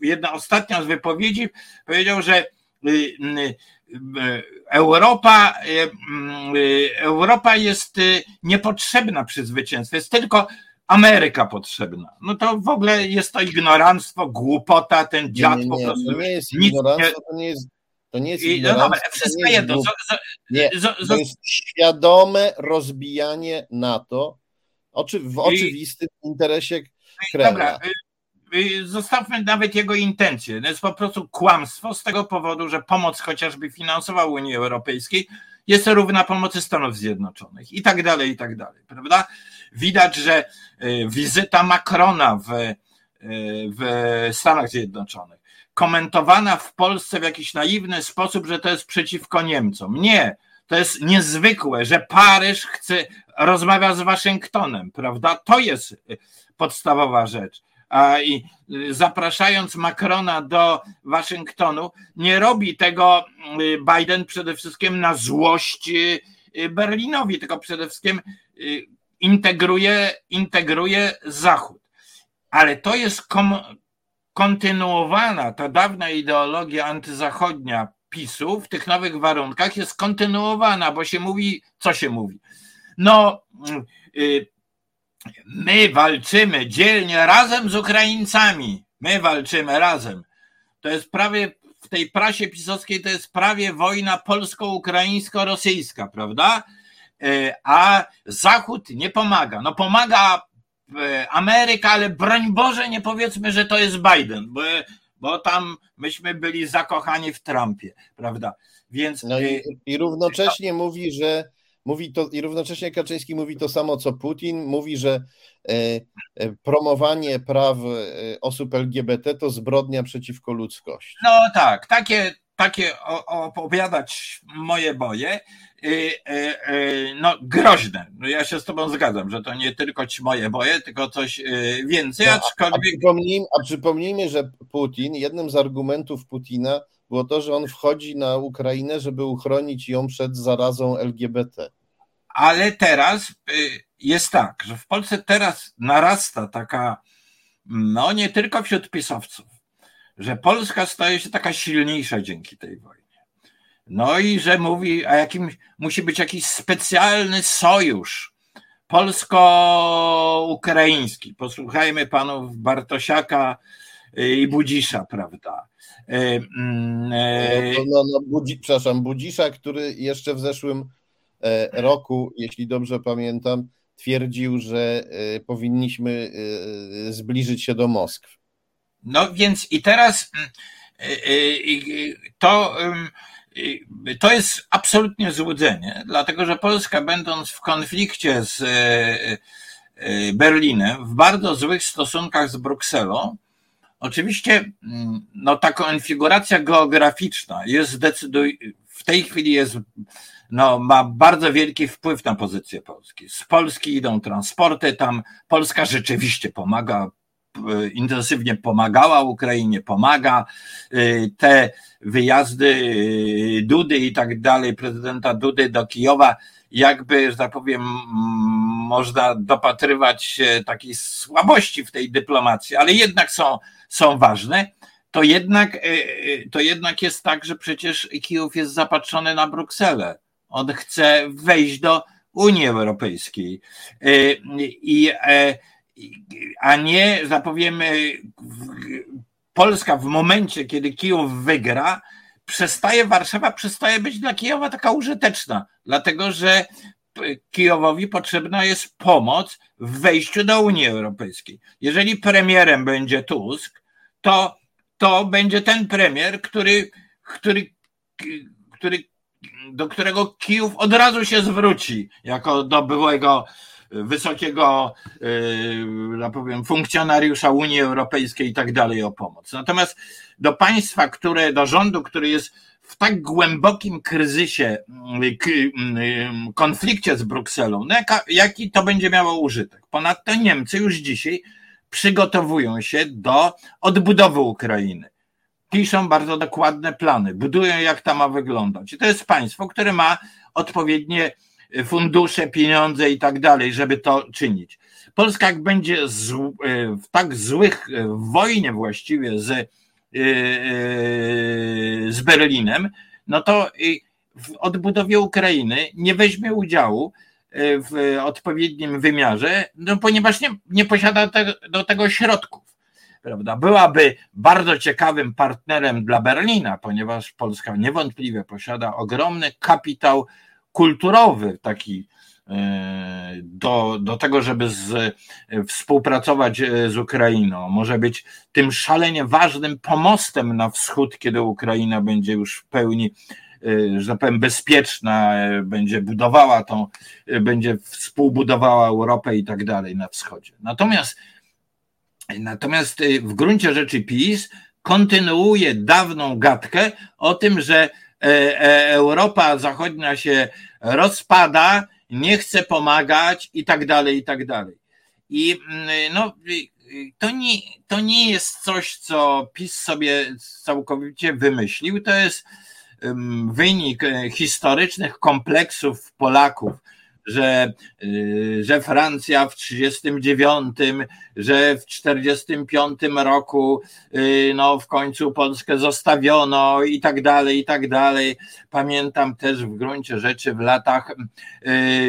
jedna ostatnia z wypowiedzi powiedział, że y, Europa, Europa jest niepotrzebna przy zwycięstwie, jest tylko Ameryka potrzebna. No to w ogóle jest to ignoranstwo, głupota, ten dziad nie, nie, nie, po prostu. To nie jest ignoranstwo, to nie jest to nie jest no dobra, wszystko jedno. Nie, to jest świadome rozbijanie NATO Oczy, w oczywistym I, interesie Kremla. Dobra, y, zostawmy nawet jego intencje. To jest po prostu kłamstwo z tego powodu, że pomoc chociażby finansowa Unii Europejskiej jest równa pomocy Stanów Zjednoczonych i tak dalej, i tak dalej, prawda? Widać, że y, wizyta Macrona w, w Stanach Zjednoczonych, komentowana w Polsce w jakiś naiwny sposób, że to jest przeciwko Niemcom. Nie, to jest niezwykłe, że Paryż chce, rozmawia z Waszyngtonem, prawda? To jest podstawowa rzecz. I zapraszając Macrona do Waszyngtonu, nie robi tego Biden przede wszystkim na złość Berlinowi, tylko przede wszystkim integruje, integruje Zachód. Ale to jest kom, kontynuowana, ta dawna ideologia antyzachodnia PiSu w tych nowych warunkach jest kontynuowana, bo się mówi, co się mówi? No, y, my walczymy dzielnie razem z Ukraińcami. My walczymy razem. To jest prawie w tej prasie pisowskiej to jest prawie wojna polsko-ukraińsko-rosyjska, prawda? Y, a Zachód nie pomaga. No pomaga y, Ameryka, ale broń Boże nie powiedzmy, że to jest Biden, bo bo tam myśmy byli zakochani w Trumpie, prawda? Więc no i, y, i równocześnie to... mówi, że mówi to i równocześnie Kaczyński mówi to samo co Putin, mówi, że e, e, promowanie praw e, osób LGBT to zbrodnia przeciwko ludzkości. No tak, takie takie opowiadać moje boje, y, y, y, no groźne. No ja się z tobą zgadzam, że to nie tylko ci moje boje, tylko coś więcej, no, aczkolwiek... A przypomnijmy, a przypomnijmy, że Putin, jednym z argumentów Putina było to, że on wchodzi na Ukrainę, żeby uchronić ją przed zarazą LGBT. Ale teraz jest tak, że w Polsce teraz narasta taka, no nie tylko wśród pisowców, że Polska staje się taka silniejsza dzięki tej wojnie. No i że mówi, a jakim musi być jakiś specjalny sojusz polsko-ukraiński. Posłuchajmy panów Bartosiaka i Budzisza, prawda? E, mm, e, no, no, no, Budzi, przepraszam, Budzisza, który jeszcze w zeszłym e, roku, jeśli dobrze pamiętam, twierdził, że powinniśmy zbliżyć się do Moskwy. No więc i teraz mm, to, to jest absolutnie złudzenie, dlatego że Polska, będąc w konflikcie z Berlinem, w bardzo złych stosunkach z Brukselą, oczywiście mm, no, ta konfiguracja geograficzna jest w tej chwili jest no, ma bardzo wielki wpływ na pozycję Polski. Z Polski idą transporty, tam Polska rzeczywiście pomaga intensywnie pomagała Ukrainie, pomaga. E, te wyjazdy e, Dudy i tak dalej, prezydenta Dudy do Kijowa, jakby, że tak powiem, można dopatrywać się takiej słabości w tej dyplomacji, ale jednak są, są ważne. To jednak, to jednak jest tak, że przecież Kijów jest zapatrzony na Brukselę. On chce wejść do Unii Europejskiej. I, i a nie zapowiemy Polska w momencie, kiedy Kijów wygra, przestaje Warszawa, przestaje być dla Kijowa taka użyteczna, dlatego że Kijowowi potrzebna jest pomoc w wejściu do Unii Europejskiej. Jeżeli premierem będzie Tusk, to, to będzie ten premier, który, który, który, do którego Kijów od razu się zwróci jako do byłego wysokiego, ja powiem, funkcjonariusza Unii Europejskiej i tak dalej o pomoc. Natomiast do państwa, które, do rządu, który jest w tak głębokim kryzysie, konflikcie z Brukselą, no jaka, jaki to będzie miało użytek? Ponadto Niemcy już dzisiaj przygotowują się do odbudowy Ukrainy. Piszą bardzo dokładne plany, budują jak ta ma wyglądać. I to jest państwo, które ma odpowiednie fundusze, pieniądze i tak dalej, żeby to czynić. Polska jak będzie w tak złych, w wojnie właściwie z, e, e, z Berlinem, no to w odbudowie Ukrainy nie weźmie udziału e, w odpowiednim wymiarze, no ponieważ nie, nie posiada te, do tego środków. Prawda? Byłaby bardzo ciekawym partnerem dla Berlina, ponieważ Polska niewątpliwie posiada ogromny kapitał kulturowy taki do, do tego, żeby z, współpracować e, z Ukrainą. Może być tym szalenie ważnym pomostem na wschód, kiedy Ukraina będzie już w pełni, e, że tak powiem, bezpieczna, będzie budowała tą, będzie współbudowała Europę i tak dalej na wschodzie. Natomiast, natomiast w gruncie rzeczy PiS kontynuuje dawną gadkę o tym, że E, e, Europa Zachodnia się rozpada, nie chce pomagać i tak dalej, i tak dalej. I mm, no, to nie, to nie jest coś, co PiS sobie całkowicie wymyślił. To jest wynik e, historycznych kompleksów Polaków że, y, że Francja w 39, że w 45 roku y, no w końcu Polskę zostawiono i tak dalej, i tak dalej. Pamiętam też w gruncie rzeczy w latach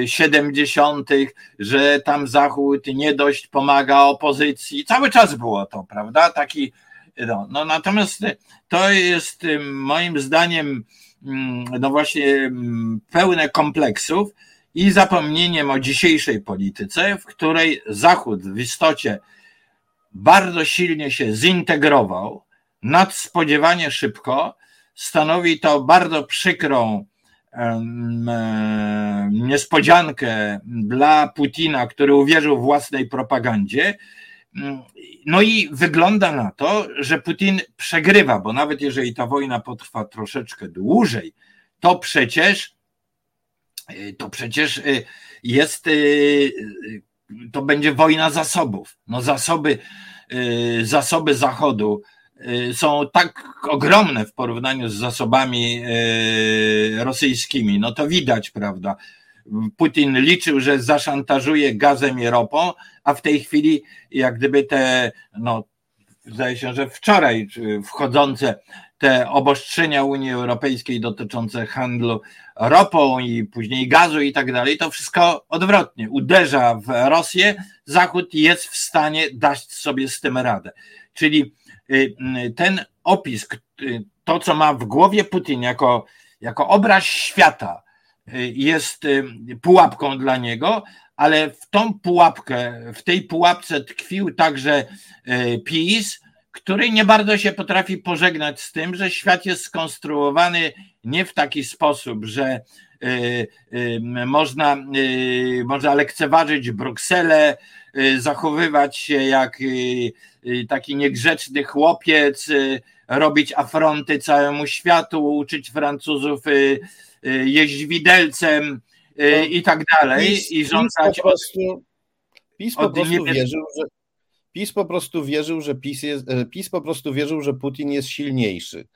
70., y, że tam Zachód nie dość pomaga opozycji. Cały czas było to, prawda? Taki, no, no natomiast to jest moim zdaniem mm, no właśnie mm, pełne kompleksów, i zapomnieniem o dzisiejszej polityce, w której Zachód w istocie bardzo silnie się zintegrował, nadspodziewanie szybko, stanowi to bardzo przykrą e, niespodziankę dla Putina, który uwierzył własnej propagandzie. No i wygląda na to, że Putin przegrywa, bo nawet jeżeli ta wojna potrwa troszeczkę dłużej, to przecież to przecież y, jest, y, to będzie wojna zasobów. No zasoby, zasoby Zachodu są tak ogromne w porównaniu z zasobami rosyjskimi. No to widać, prawda? Putin liczył, że zaszantażuje gazem i ropą, a w tej chwili jak gdyby te, no zdaje się, że wczoraj wchodzące te obostrzenia Unii Europejskiej dotyczące handlu ropą i później gazu i tak dalej, to wszystko odwrotnie. Uderza w Rosję, Zachód jest w stanie dać sobie z tym radę. Czyli y, y, ten opis, y, to co ma w głowie Putin jako, jako obraz świata, jest pułapką dla niego, ale w tą pułapkę, w tej pułapce tkwił także PiS, który nie bardzo się potrafi pożegnać z tym, że świat jest skonstruowany nie w taki sposób, że y, y, można, y, można lekceważyć Brukselę, zachowywać się jak taki niegrzeczny chłopiec, robić afronty całemu światu, uczyć Francuzów jeździć widelcem i tak dalej i żądać PiS po prostu, PiS po prostu wierzył, że PiS po prostu wierzył, że PiS, jest, e, PiS po prostu wierzył, że Putin jest silniejszy.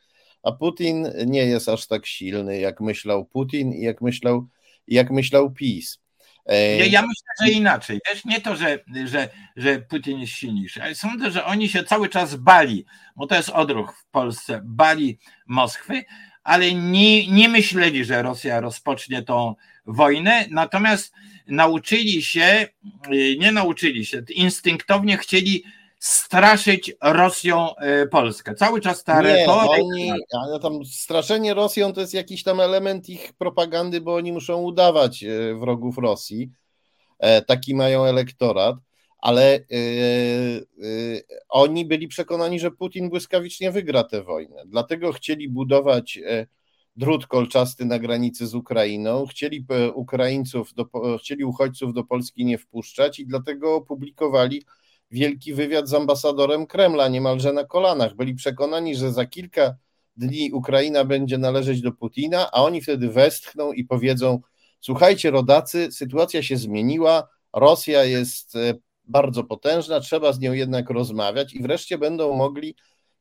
A Putin nie jest aż tak silny, jak myślał Putin i jak myślał, jak myślał PiS. E, ja, ja myślę, że inaczej. Też nie to, że, że, że Putin jest silniejszy, ale sądzę, że oni się cały czas bali, bo to jest odruch w Polsce, bali Moskwy, ale nie, nie myśleli, że Rosja rozpocznie tą wojnę, natomiast nauczyli się, y, nie nauczyli się, instynktownie chcieli straszyć Rosją y, Polskę. Cały czas ta nie, retoryka... Oni, ale tam straszenie Rosją to jest jakiś tam element ich propagandy, bo oni muszą udawać y, wrogów Rosji. E, taki mają elektorat, ale oni byli przekonani, że Putin błyskawicznie wygra tę wojnę. Dlatego chcieli budować e, drut kolczasty na granicy z Ukrainą, chcieli e, Ukraińców, do, chcieli uchodźców do Polski nie wpuszczać i dlatego opublikowali wielki wywiad z ambasadorem Kremla niemalże na kolanach. Byli przekonani, że za kilka dni Ukraina będzie należeć do Putina, a oni wtedy westchną i powiedzą: Słuchajcie, rodacy, sytuacja się zmieniła, Rosja jest e, bardzo potężna, trzeba z nią jednak rozmawiać i wreszcie będą mogli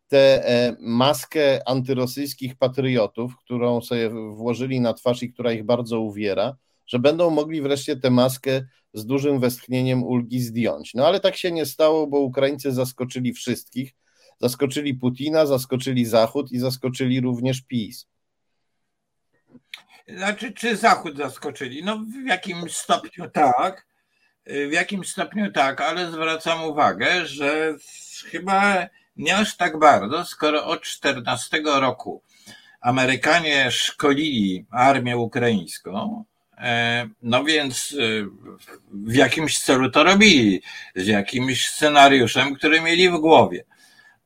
tę e, maskę antyrosyjskich patriotów, którą sobie włożyli na twarz i która ich bardzo uwiera, że będą mogli wreszcie tę maskę z dużym westchnieniem ulgi zdjąć. No ale tak się nie stało, bo Ukraińcy zaskoczyli wszystkich. Zaskoczyli Putina, zaskoczyli Zachód i zaskoczyli również PiS. Znaczy, czy Zachód zaskoczyli? No w jakimś stopniu tak, w jakimś stopniu tak, ale zwracam uwagę, że chyba nie aż tak bardzo, skoro od 14 roku Amerykanie szkolili armię ukraińską, e, no więc e, w jakimś celu to robili, z jakimś scenariuszem, który mieli w głowie.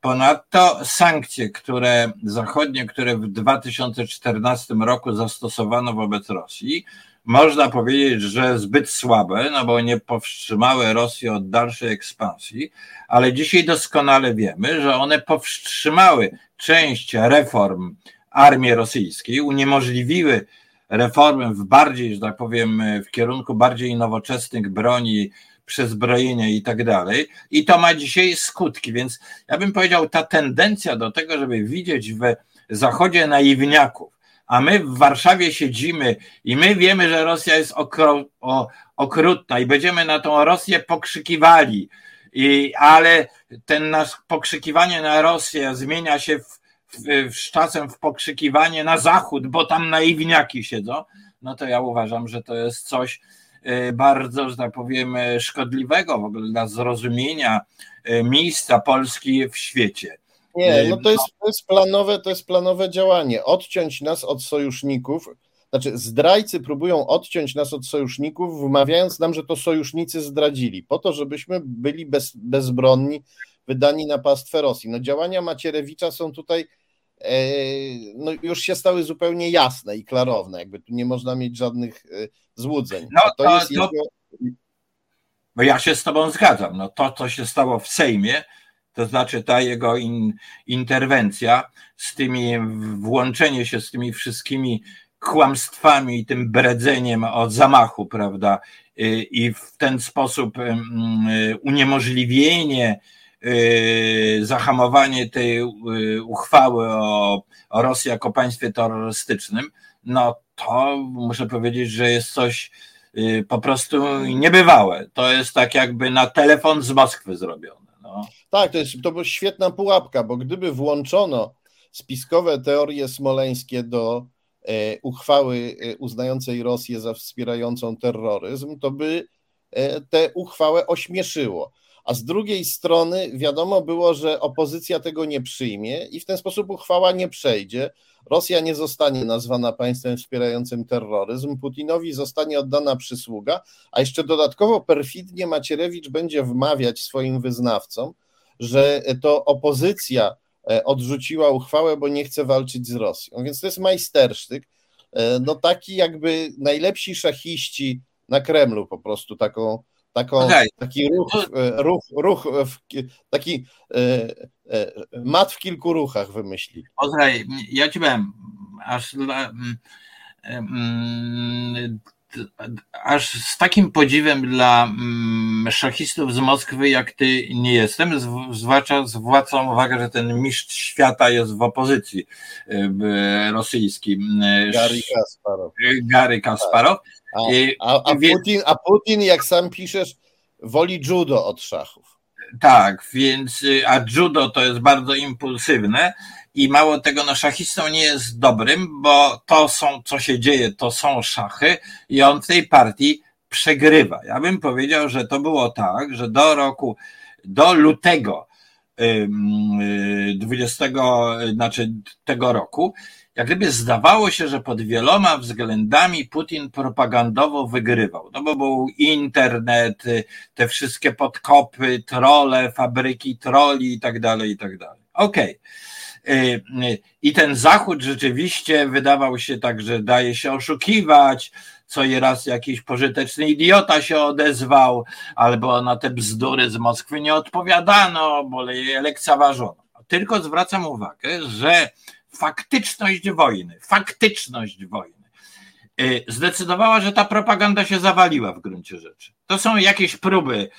Ponadto sankcje, które zachodnie, które w 2014 roku zastosowano wobec Rosji, można powiedzieć, że zbyt słabe, no bo nie powstrzymały Rosji od dalszej ekspansji, ale dzisiaj doskonale wiemy, że one powstrzymały część reform armii rosyjskiej, uniemożliwiły reformy w bardziej, że tak powiem, w kierunku bardziej nowoczesnych broni, przezbrojenia i tak dalej. I to ma dzisiaj skutki, więc ja bym powiedział, ta tendencja do tego, żeby widzieć w Zachodzie naiwniaków, a my w Warszawie siedzimy i my wiemy, że Rosja jest okro, o, okrutna i będziemy na tą Rosję pokrzykiwali, i, ale ten nasz pokrzykiwanie na Rosję zmienia się w, w, w, czasem w pokrzykiwanie na Zachód, bo tam naiwniaki siedzą, no to ja uważam, że to jest coś y, bardzo, że tak powiem, szkodliwego w ogóle dla zrozumienia y, miejsca Polski w świecie. Nie, no to jest, to jest planowe, to jest planowe działanie. Odciąć nas od sojuszników. Znaczy, zdrajcy próbują odciąć nas od sojuszników, wmawiając nam, że to sojusznicy zdradzili, po to, żebyśmy byli bez, bezbronni, wydani na pastwę Rosji. No, działania Macierewicza są tutaj e, no, już się stały zupełnie jasne i klarowne, jakby tu nie można mieć żadnych e, złudzeń. No, to, to jest to, jego... No ja się z tobą zgadzam. No to, co się stało w Sejmie, to znaczy ta jego in, interwencja z tymi, włączenie się z tymi wszystkimi kłamstwami i tym bredzeniem od zamachu, prawda? I w ten sposób uniemożliwienie, zahamowanie tej uchwały o, o Rosji jako państwie terrorystycznym, no to muszę powiedzieć, że jest coś po prostu niebywałe. To jest tak jakby na telefon z Moskwy zrobione. Tak, to, jest, to była świetna pułapka, bo gdyby włączono spiskowe teorie smoleńskie do e, uchwały e, uznającej Rosję za wspierającą terroryzm, to by e, tę uchwałę ośmieszyło. A z drugiej strony wiadomo było, że opozycja tego nie przyjmie i w ten sposób uchwała nie przejdzie. Rosja nie zostanie nazwana państwem wspierającym terroryzm, Putinowi zostanie oddana przysługa, a jeszcze dodatkowo perfidnie Macierewicz będzie wmawiać swoim wyznawcom, że to opozycja e, odrzuciła uchwałę, bo nie chce walczyć z Rosją. Więc to jest majstersztyk. E, no taki jakby najlepsi szachiści na Kremlu po prostu taką, taką okay. taki ruch, e, ruch, ruch taki mat w kilku ruchach wymyśli. Ozraj, ja ci powiem, aż dla, mm, aż z takim podziwem dla mm, szachistów z Moskwy, jak ty nie jestem, zwłaszcza zwracam uwagę, że ten mistrz świata jest w opozycji y, rosyjskim. Gary Kasparow. Gary Kasparow. A, a, a, Putin, a Putin, jak sam piszesz, woli judo od szachów. Tak, więc y, a judo to jest bardzo impulsywne i mało tego, no szachistą nie jest dobrym, bo to są, co się dzieje, to są szachy i on w tej partii przegrywa. Ja bym powiedział, że to było tak, że do roku, do lutego 20, znaczy tego roku, jak gdyby zdawało się, że pod wieloma względami Putin propagandowo wygrywał. No bo był internet, te wszystkie podkopy, trole, fabryki troli i tak dalej, i tak dalej. Okej. Okay. Y, y, I ten Zachód rzeczywiście wydawał się tak, że daje się oszukiwać, co i raz jakiś pożyteczny idiota się odezwał, albo na te bzdury z Moskwy nie odpowiadano, bo je lekceważono. Tylko zwracam uwagę, że faktyczność wojny, faktyczność wojny y, zdecydowała, że ta propaganda się zawaliła w gruncie rzeczy. To są jakieś próby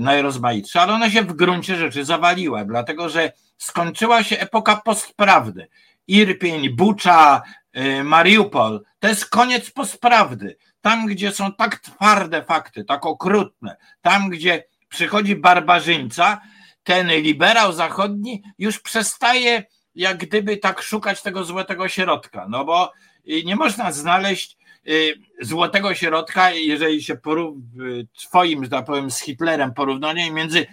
najrozmaitsze, ale ona się w gruncie rzeczy zawaliła, dlatego że skończyła się epoka postprawdy. Irpień, Bucza, y, Mariupol, to jest koniec postprawdy. Tam, gdzie są tak twarde fakty, tak okrutne, tam, gdzie przychodzi barbarzyńca, ten liberał zachodni już przestaje jak gdyby tak szukać tego złotego środka, no bo y, nie można znaleźć y, złotego środka, jeżeli się porów, twoim, że tak powiem, z Hitlerem porównanie między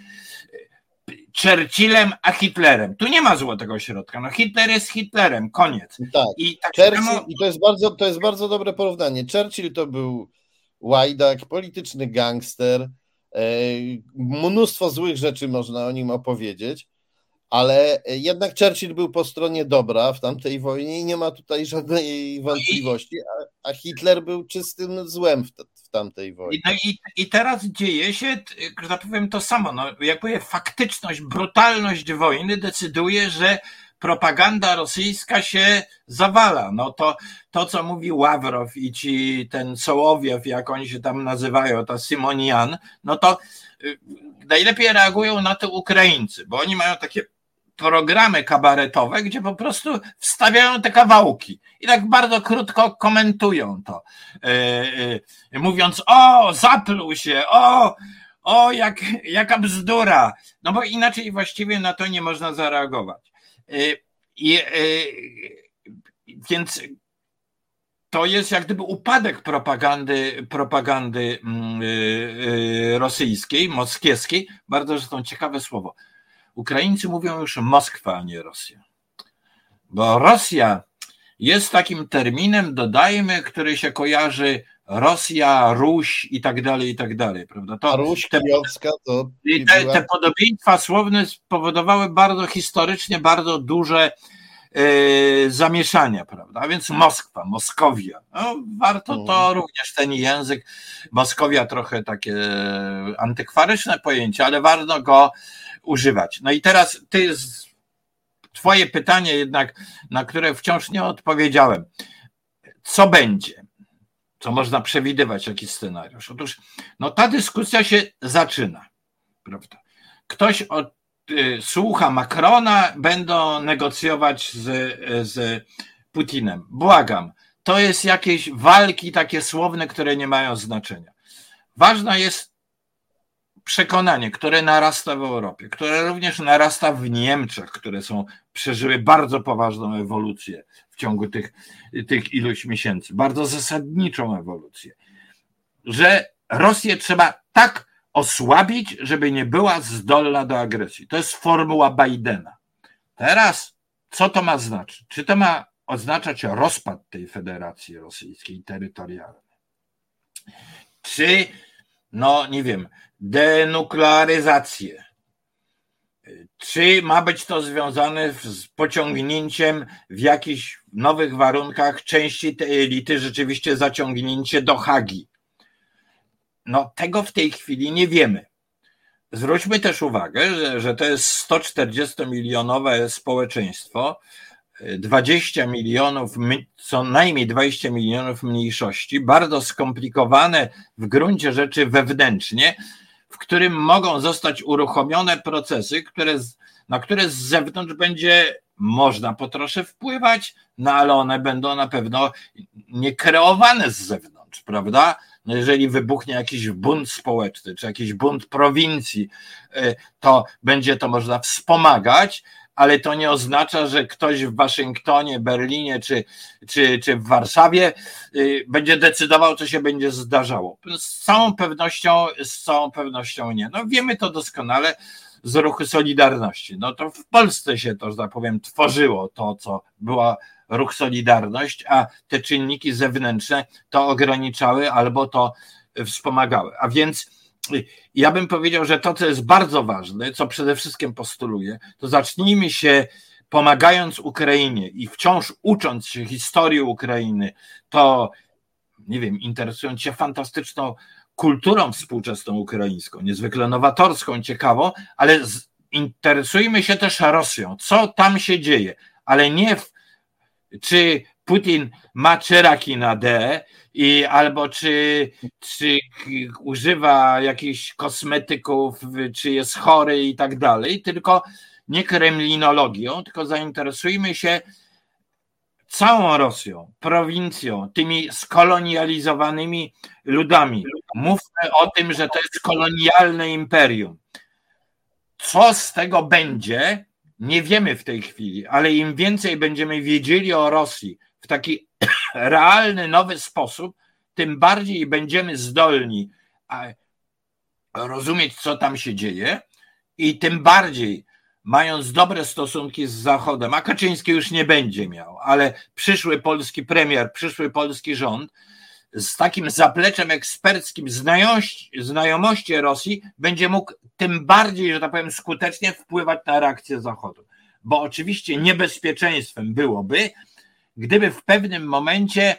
Churchillem a Hitlerem. Tu nie ma złotego środka. No Hitler jest Hitlerem, koniec. Tak. I, tak Churchill, samo... i to, jest bardzo, to jest bardzo dobre porównanie. Churchill to był łajdak, polityczny gangster. E, mnóstwo złych rzeczy można o nim opowiedzieć ale jednak Churchill był po stronie dobra w tamtej wojnie i nie ma tutaj żadnej wątpliwości, a, a Hitler był czystym złem tamtej wojnie. No i, i teraz dzieje się, że tak powiem, to samo. No, powiem, faktyczność, brutalność wojny decyduje, że propaganda rosyjska się zawala. No to, to co mówi Ławrow i ci ten Sołowiew, jak oni się tam nazywają, ta Simonian, no to y, najlepiej reagują na to Ukraińcy, bo oni mają takie programy kabaretowe, gdzie po prostu wstawiają te kawałki i tak bardzo krótko komentują to, yy, yy, mówiąc o, zapluł się, o, o, jak, jaka bzdura, no bo inaczej właściwie na to nie można zareagować. Yy, więc to jest jak gdyby upadek propagandy, propagandy mm, rosyjskiej, moskiewskiej. Bardzo zresztą ciekawe słowo. Ukraińcy mówią już Moskwa, a nie Rosja. Bo Rosja jest takim terminem, dodajmy, który się kojarzy Rosja, Ruś i tak dalej, i tak dalej, prawda? To, Ruś te, to... Te, te podobieństwa słowne spowodowały bardzo historycznie bardzo duże yy, zamieszania, prawda? A więc Moskwa, Moskowia. No, warto to mm. również ten język. Moskowia trochę takie antykwaryczne pojęcie, ale warto go używać. No i teraz ty, twoje pytanie jednak, na które wciąż nie odpowiedziałem. Co będzie? Co można przewidywać, jaki scenariusz? Otóż no, ta dyskusja się zaczyna, prawda? Ktoś od, y, słucha Macrona, będą negocjować z, z Putinem. Błagam, to jest jakieś walki takie słowne, które nie mają znaczenia. Ważna jest przekonanie, które narasta w Europie, które również narasta w Niemczech, które są, przeżyły bardzo poważną ewolucję w ciągu tych, tych iluś miesięcy, bardzo zasadniczą ewolucję, że Rosję trzeba tak osłabić, żeby nie była zdolna do agresji. To jest formuła Bidena. Teraz, co to ma znaczyć? Czy to ma oznaczać rozpad tej federacji rosyjskiej terytorialnej? Czy, no nie wiem, denuklearyzację. Czy ma być to związane z pociągnięciem w jakichś nowych warunkach części tej elity, rzeczywiście zaciągnięcie do Hagi? No, tego w tej chwili nie wiemy. Zwróćmy też uwagę, że, że to jest 140-milionowe społeczeństwo, 20 milionów, co najmniej 20 milionów mniejszości, bardzo skomplikowane w gruncie rzeczy wewnętrznie, w którym mogą zostać uruchomione procesy, które, na które z zewnątrz będzie można po trosze wpływać, no ale one będą na pewno nie kreowane z zewnątrz, prawda? No jeżeli wybuchnie jakiś bunt społeczny, czy jakiś bunt prowincji, y, to będzie to można wspomagać, ale to nie oznacza, że ktoś w Waszyngtonie, Berlinie czy, czy, czy w Warszawie y, będzie decydował, co się będzie zdarzało. Z całą pewnością, z całą pewnością nie. No wiemy to doskonale z ruchu Solidarności. No to w Polsce się to, że tak powiem, tworzyło to, co była ruch Solidarność, a te czynniki zewnętrzne to ograniczały albo to wspomagały. A więc ja bym powiedział, że to, co jest bardzo ważne, co przede wszystkim postuluję, to zacznijmy się pomagając Ukrainie i wciąż ucząc się historii Ukrainy, to nie wiem, interesując się fantastyczną kulturą współczesną ukraińską, niezwykle nowatorską, ciekawą, ale interesujmy się też Rosją, co tam się dzieje, ale nie w, czy Putin ma czeraki na D, i albo czy, czy używa jakichś kosmetyków, czy jest chory i tak dalej, tylko nie kremlinologią, tylko zainteresujmy się całą Rosją, prowincją, tymi skolonializowanymi ludami. Mówmy o tym, że to jest kolonialne imperium. Co z tego będzie, nie wiemy w tej chwili, ale im więcej będziemy wiedzieli o Rosji w taki realny, nowy sposób, tym bardziej będziemy zdolni rozumieć, co tam się dzieje i tym bardziej mając dobre stosunki z Zachodem, a Kaczyński już nie będzie miał, ale przyszły polski premier, przyszły polski rząd z takim zapleczem eksperckim znajomości, znajomości Rosji będzie mógł tym bardziej, że tak powiem, skutecznie wpływać na reakcję Zachodu. Bo oczywiście niebezpieczeństwem byłoby, gdyby w pewnym momencie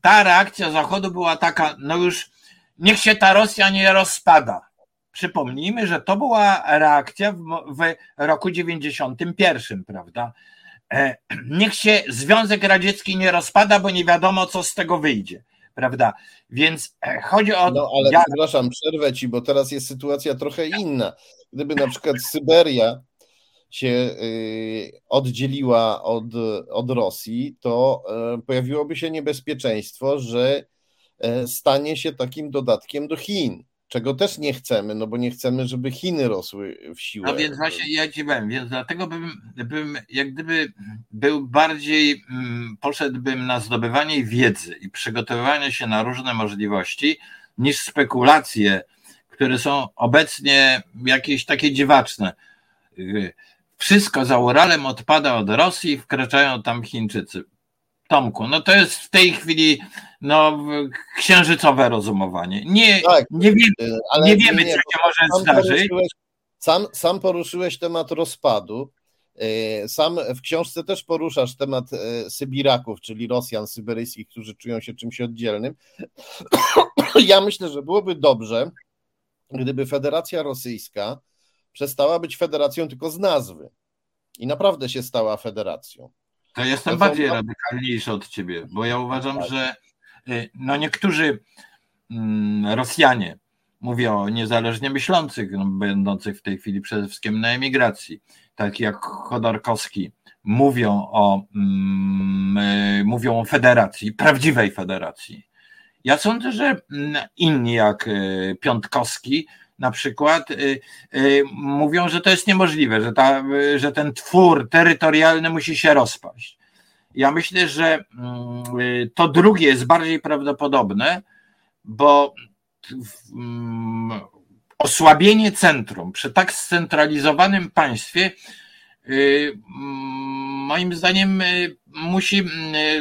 ta reakcja Zachodu była taka, no już niech się ta Rosja nie rozpada. Przypomnijmy, że to była reakcja w, w roku 91, prawda? e, niech się Związek Radziecki nie rozpada, bo nie wiadomo, co z tego wyjdzie. Prawda? Więc e, chodzi o. No ale ja... przepraszam, przerwę ci, bo teraz jest sytuacja trochę inna. Gdyby na przykład Syberia się y, oddzieliła od, od Rosji, to e, pojawiłoby się niebezpieczeństwo, że stanie się takim dodatkiem do Chin czego też nie chcemy, no bo nie chcemy, żeby Chiny rosły w siłę. No więc właśnie ja ci powiem, więc dlatego bym, bym jak gdyby był bardziej, mm, poszedłbym na zdobywanie wiedzy i przygotowywanie się na różne możliwości, niż spekulacje, które są obecnie jakieś takie dziwaczne. Wszystko za Uralem odpada od Rosji, wkraczają tam Chińczycy. Tomku, no to jest w tej chwili no, księżycowe rozumowanie. Nie, tak, nie wiemy, e, nie wiemy nie, co się może zdarzyć. Sam, sam poruszyłeś temat rozpadu. E, sam w książce też poruszasz temat e, Sybiraków, czyli Rosjan syberyjskich, którzy czują się czymś oddzielnym. Ja myślę, że byłoby dobrze, gdyby Federacja Rosyjska przestała być federacją tylko z nazwy i naprawdę się stała federacją. To jestem to bardziej są... radykalniejszy od ciebie, bo ja uważam, tak. że y, no niektórzy mm, Rosjanie, mówię o niezależnie myślących, no, będących w tej chwili przede wszystkim na emigracji, tak jak Chodorkowski, mówią o, mm, y, mówią o federacji, prawdziwej federacji. Ja sądzę, że mm, inni jak y, Piątkowski na przykład y, y, mówią, że to jest niemożliwe, że, ta, że ten twór terytorialny musi się rozpaść. Ja myślę, że mm, y, to drugie jest bardziej prawdopodobne, bo mm, osłabienie centrum przy tak scentralizowanym państwie mm, moim zdaniem musi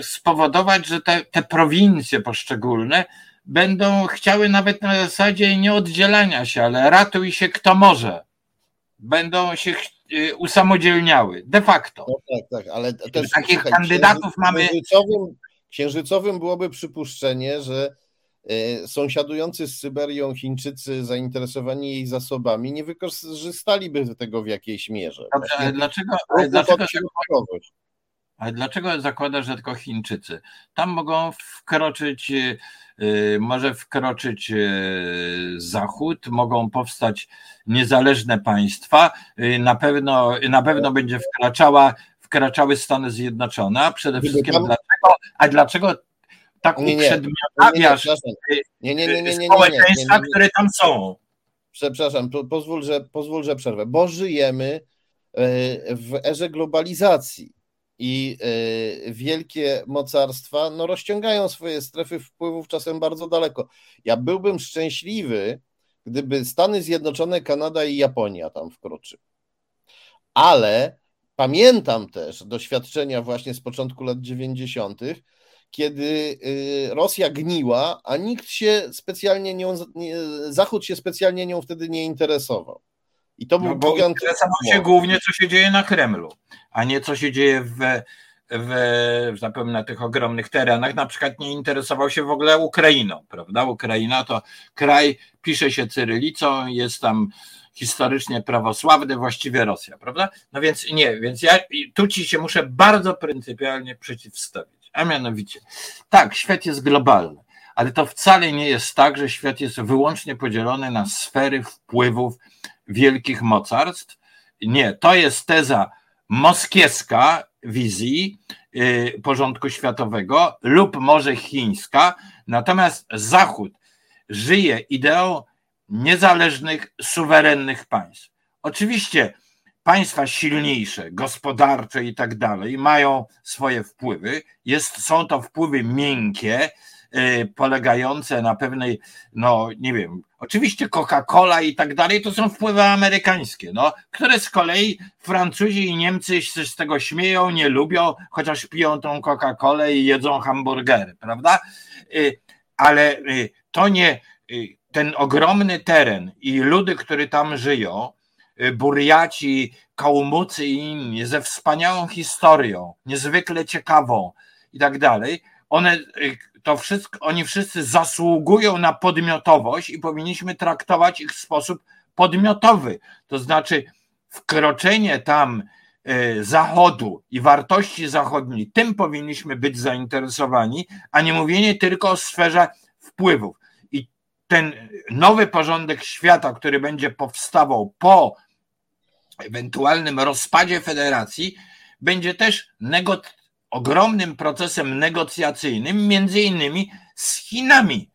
spowodować, że te, te prowincje poszczególne będą chciały nawet na zasadzie nie oddzielania się, ale ratuj się kto może. Będą się y, usamodzielniały, de facto. No tak, tak, ale też, takich słuchaj, kandydatów mamy. Księżycowym, księżycowym byłoby przypuszczenie, że y, sąsiadujący z Syberią Chińczycy zainteresowani jej zasobami nie wykorzystaliby tego w jakiejś mierze. Dobrze, ale dlaczego, ale dlaczego, ale dlaczego zakładasz, że tylko Chińczycy? Tam mogą wkroczyć Y, może wkroczyć y, Zachód, mogą powstać niezależne państwa, y, na pewno, na pewno będzie wkraczała, wkraczały Stany Zjednoczone, a przede wszystkim dlaczego, a dlaczego tak uprzedmiotawiasz społeczeństwa, które tam są? Przepraszam, pozwól że, pozwól, że przerwę, bo żyjemy w erze globalizacji i e, wielkie mocarstwa no, rozciągają swoje strefy wpływów czasem bardzo daleko. Ja byłbym szczęśliwy, gdyby Stany Zjednoczone, Kanada i Japonia tam wkroczyły. Ale pamiętam też doświadczenia właśnie z początku lat 90., kiedy e, Rosja gniła, a nikt się specjalnie nią, Zachód się specjalnie nią wtedy nie interesował. I to był no bo interesował się głównie, co się dzieje na Kremlu, a nie co się dzieje w, w, powiem, na tych ogromnych terenach. Na przykład nie interesował się w ogóle Ukrainą, prawda? Ukraina to kraj, pisze się cyrylicą, jest tam historycznie prawosławny, właściwie Rosja, prawda? No więc nie, więc ja tu ci się muszę bardzo pryncypialnie przeciwstawić. A mianowicie, tak, świat jest globalny, ale to wcale nie jest tak, że świat jest wyłącznie podzielony na sfery wpływów wielkich mocarstw. Nie, to jest teza moskiewska wizji y, porządku światowego lub może chińska, natomiast Zachód żyje ideą niezależnych, suwerennych państw. Oczywiście państwa silniejsze, gospodarcze i tak dalej mają swoje wpływy. Jest, są to wpływy miękkie, polegające na pewnej, no nie wiem, oczywiście Coca-Cola i tak dalej, to są wpływy amerykańskie, no, które z kolei Francuzi i Niemcy się z tego śmieją, nie lubią, chociaż piją tą Coca-Colę i jedzą hamburgery, prawda? Y, ale y, to nie, ten ogromny teren i ludy, które tam żyją, Burjaci, Kałmucy i inni, ze wspaniałą historią, niezwykle ciekawą i tak dalej, one to wszystko, oni wszyscy zasługują na podmiotowość i powinniśmy traktować ich w sposób podmiotowy. To znaczy, wkroczenie tam e, Zachodu i wartości zachodniej, tym powinniśmy być zainteresowani, a nie mówienie tylko o sferze wpływów. I ten nowy porządek świata, który będzie powstawał po ewentualnym rozpadzie federacji, będzie też ogromnym procesem negocjacyjnym, między innymi z Chinami.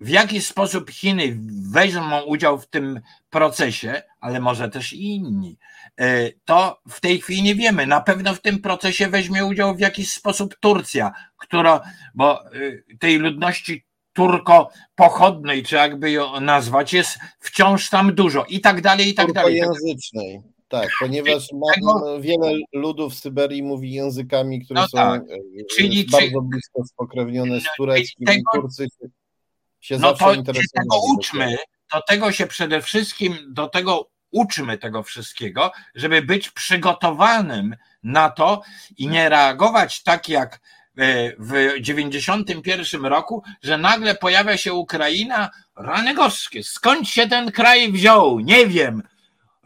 W jaki sposób Chiny weźmą udział w tym procesie, ale może też i inni, e, to w tej chwili nie wiemy. Na pewno w tym procesie weźmie udział w jakiś sposób Turcja, która, bo e, tej ludności turko-pochodnej, czy jakby ją nazwać, jest wciąż tam dużo i tak dalej, i tak dalej. Języcznej. Tak, ponieważ ma, wiele ludów w Syberii mówi językami, które no są tak. E, Czyli, bardzo blisko spokrewnione z tureckim tego, i Turcy się no zawsze to się tego uczmy, do tego się przede wszystkim, do tego uczmy tego wszystkiego, żeby być przygotowanym na to i nie reagować tak jak e, w 91 roku, że nagle pojawia się Ukraina, rany gorzkie, skąd się ten kraj wziął, nie wiem,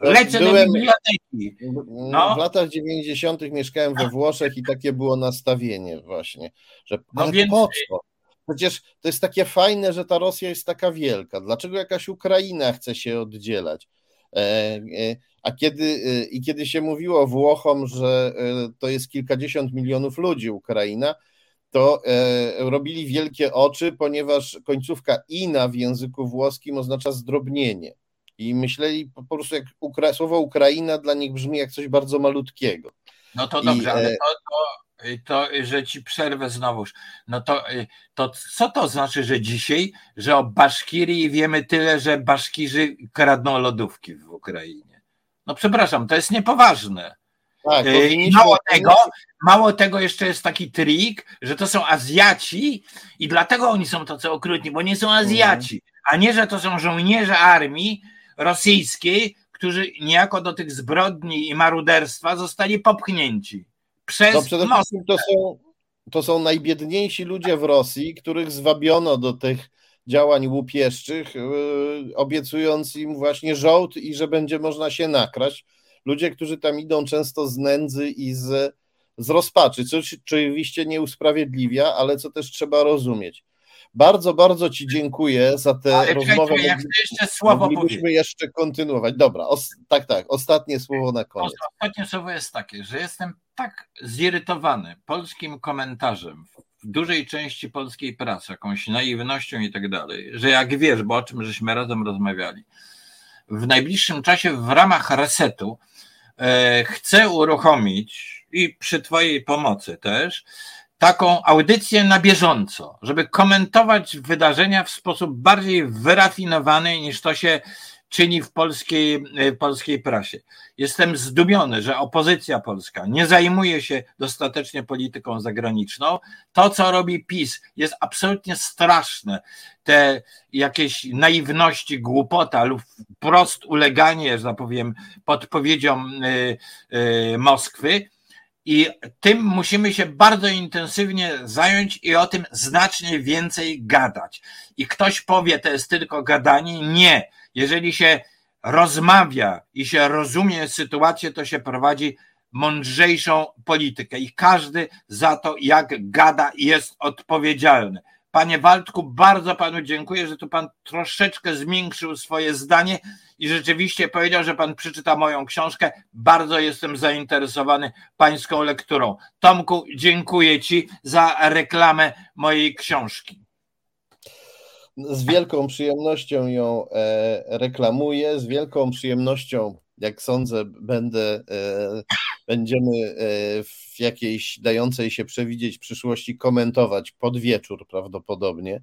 lecę Byłem, do biblioteki. No. W latach 90. mieszkałem we Włoszech i takie było nastawienie właśnie, że no ale więc... po co? Przecież to jest takie fajne, że ta Rosja jest taka wielka. Dlaczego jakaś Ukraina chce się oddzielać? E, e, a kiedy, e, i kiedy się mówiło Włochom, że to jest kilkadziesiąt milionów ludzi Ukraina, to robili wielkie oczy, ponieważ końcówka ina w języku włoskim oznacza zdrobnienie. I myśleli po prostu, jak Ukra słowo Ukraina dla nich brzmi jak coś bardzo malutkiego. No to dobrze, I, ale to, to Y, to, y, że ci przerwę znowuż. No to, y, to co to znaczy, że dzisiaj, że o Baszkirii wiemy tyle, że Baszkirzy kradną lodówki w Ukrainie? No przepraszam, to jest niepoważne. Tak, I mało tego, mało tego jeszcze jest taki trik, że to są Azjaci i dlatego oni są tacy okrutni, bo nie są Azjaci, a nie, że to są żołnierze armii rosyjskiej, którzy niejako do tych zbrodni i maruderstwa zostali popchnięci przez no przede wszystkim to są, to są najbiedniejsi ludzie w Rosji, których zwabiono do tych działań łupieszczych, yy, obiecując im właśnie żołd i że będzie można się nakraść. Ludzie, którzy tam idą często z nędzy i z, z rozpaczy, co oczywiście nie usprawiedliwia, ale co też trzeba rozumieć. Bardzo, bardzo Ci dziękuję za tę Ale rozmowę. Ja chcę jeszcze słowo Moglibyśmy powiedzieć. jeszcze kontynuować. Dobra, os, tak, tak, ostatnie słowo na koniec. Ostatnie słowo jest takie, że jestem tak zirytowany polskim komentarzem w dużej części polskiej pracy, jakąś naiwnością i tak dalej, że jak wiesz, bo o czym żeśmy razem rozmawiali, w najbliższym czasie w ramach resetu e, chcę uruchomić i przy Twojej pomocy też taką audycję na bieżąco, żeby komentować wydarzenia w sposób bardziej wyrafinowany niż to się czyni w polskiej, e, polskiej prasie. Jestem zdumiony, że opozycja polska nie zajmuje się dostatecznie polityką zagraniczną. To, co robi PiS, jest absolutnie straszne. Te jakieś naiwności, głupota lub wprost uleganie, że tak powiem, podpowiedziom e, e, Moskwy i tym musimy się bardzo intensywnie zająć i o tym znacznie więcej gadać. I ktoś powie, to jest tylko gadanie. Nie. Jeżeli się rozmawia i się rozumie sytuację, to się prowadzi mądrzejszą politykę i każdy za to, jak gada, jest odpowiedzialny. Panie Waldku, bardzo panu dziękuję, że tu pan troszeczkę zwiększył swoje zdanie i rzeczywiście powiedział, że pan przeczyta moją książkę. Bardzo jestem zainteresowany pańską lekturą. Tomku, dziękuję ci za reklamę mojej książki. Z wielką przyjemnością ją e, reklamuję, z wielką przyjemnością, jak sądzę, będę, e, będziemy e, w jakiejś dającej się przewidzieć przyszłości komentować pod wieczór prawdopodobnie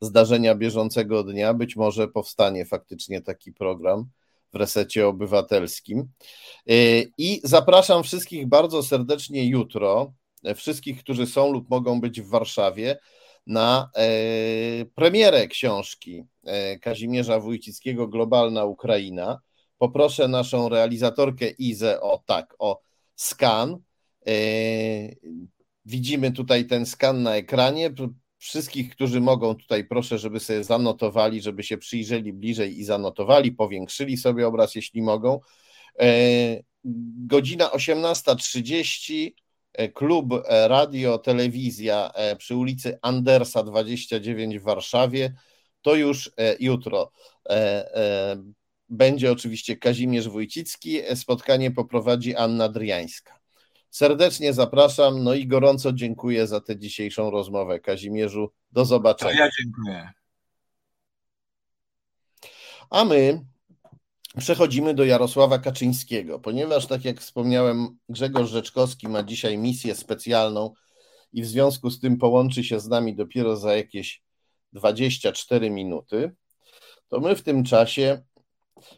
zdarzenia bieżącego dnia. Być może powstanie faktycznie taki program w resecie obywatelskim. Y, I zapraszam wszystkich bardzo serdecznie jutro, e, wszystkich, którzy są lub mogą być w Warszawie, na e, premierę książki e, Kazimierza Wójcickiego Globalna Ukraina. Poproszę naszą realizatorkę Izę o tak, o skan. Widzimy tutaj ten skan na ekranie. Wszystkich, którzy mogą tutaj, proszę, żeby sobie zanotowali, żeby się przyjrzeli bliżej i zanotowali, powiększyli sobie obraz, jeśli mogą. E, godzina 18.30 klub Radio Telewizja przy ulicy Andersa 29 w Warszawie. To już jutro. Będzie oczywiście Kazimierz Wójcicki. Spotkanie poprowadzi Anna Driańska. Serdecznie zapraszam, no i gorąco dziękuję za tę dzisiejszą rozmowę. Kazimierzu, do zobaczenia. To ja dziękuję. A my przechodzimy do Jarosława Kaczyńskiego, ponieważ, tak jak wspomniałem, Grzegorz Rzeczkowski ma dzisiaj misję specjalną i w związku z tym połączy się z nami dopiero za jakieś 24 minuty. To my w tym czasie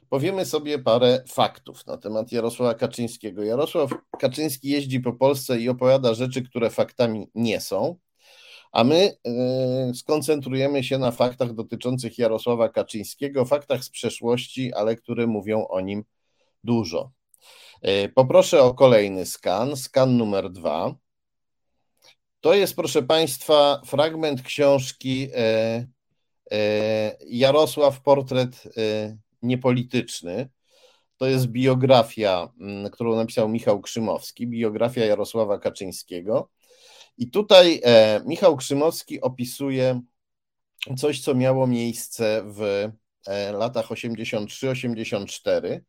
Powiemy sobie parę faktów na temat Jarosława Kaczyńskiego. Jarosław Kaczyński jeździ po Polsce i opowiada rzeczy, które faktami nie są, a my yy, skoncentrujemy się na faktach dotyczących Jarosława Kaczyńskiego, faktach z przeszłości, ale które mówią o nim dużo. Yy, poproszę o kolejny skan, skan numer dwa. To jest, proszę Państwa, fragment książki yy, Jarosław Portret niepolityczny. To jest biografia, mm, którą napisał Michał Krzymowski, biografia Jarosława Kaczyńskiego. I tutaj e, Michał Krzymowski opisuje coś, co miało miejsce w e, latach 83-84,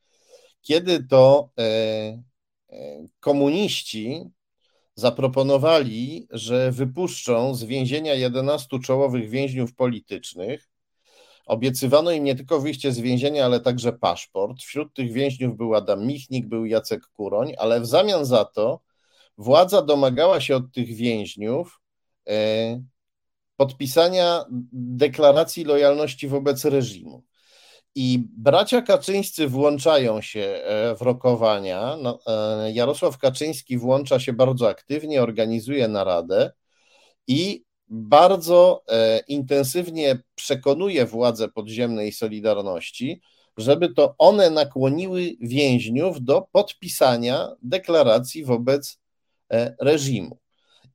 kiedy to e, komuniści zaproponowali, że wypuszczą z więzienia 11 czołowych więźniów politycznych Obiecywano im nie tylko wyjście z więzienia, ale także paszport. Wśród tych więźniów był Adam Michnik, był Jacek Kuroń, ale w zamian za to władza domagała się od tych więźniów e, podpisania deklaracji lojalności wobec reżimu. I bracia Kaczyńscy włączają się e, w rokowania. No, e, Jarosław Kaczyński włącza się bardzo aktywnie, organizuje naradę i bardzo e, intensywnie przekonuje władze podziemnej Solidarności, żeby to one nakłoniły więźniów do podpisania deklaracji wobec e, reżimu.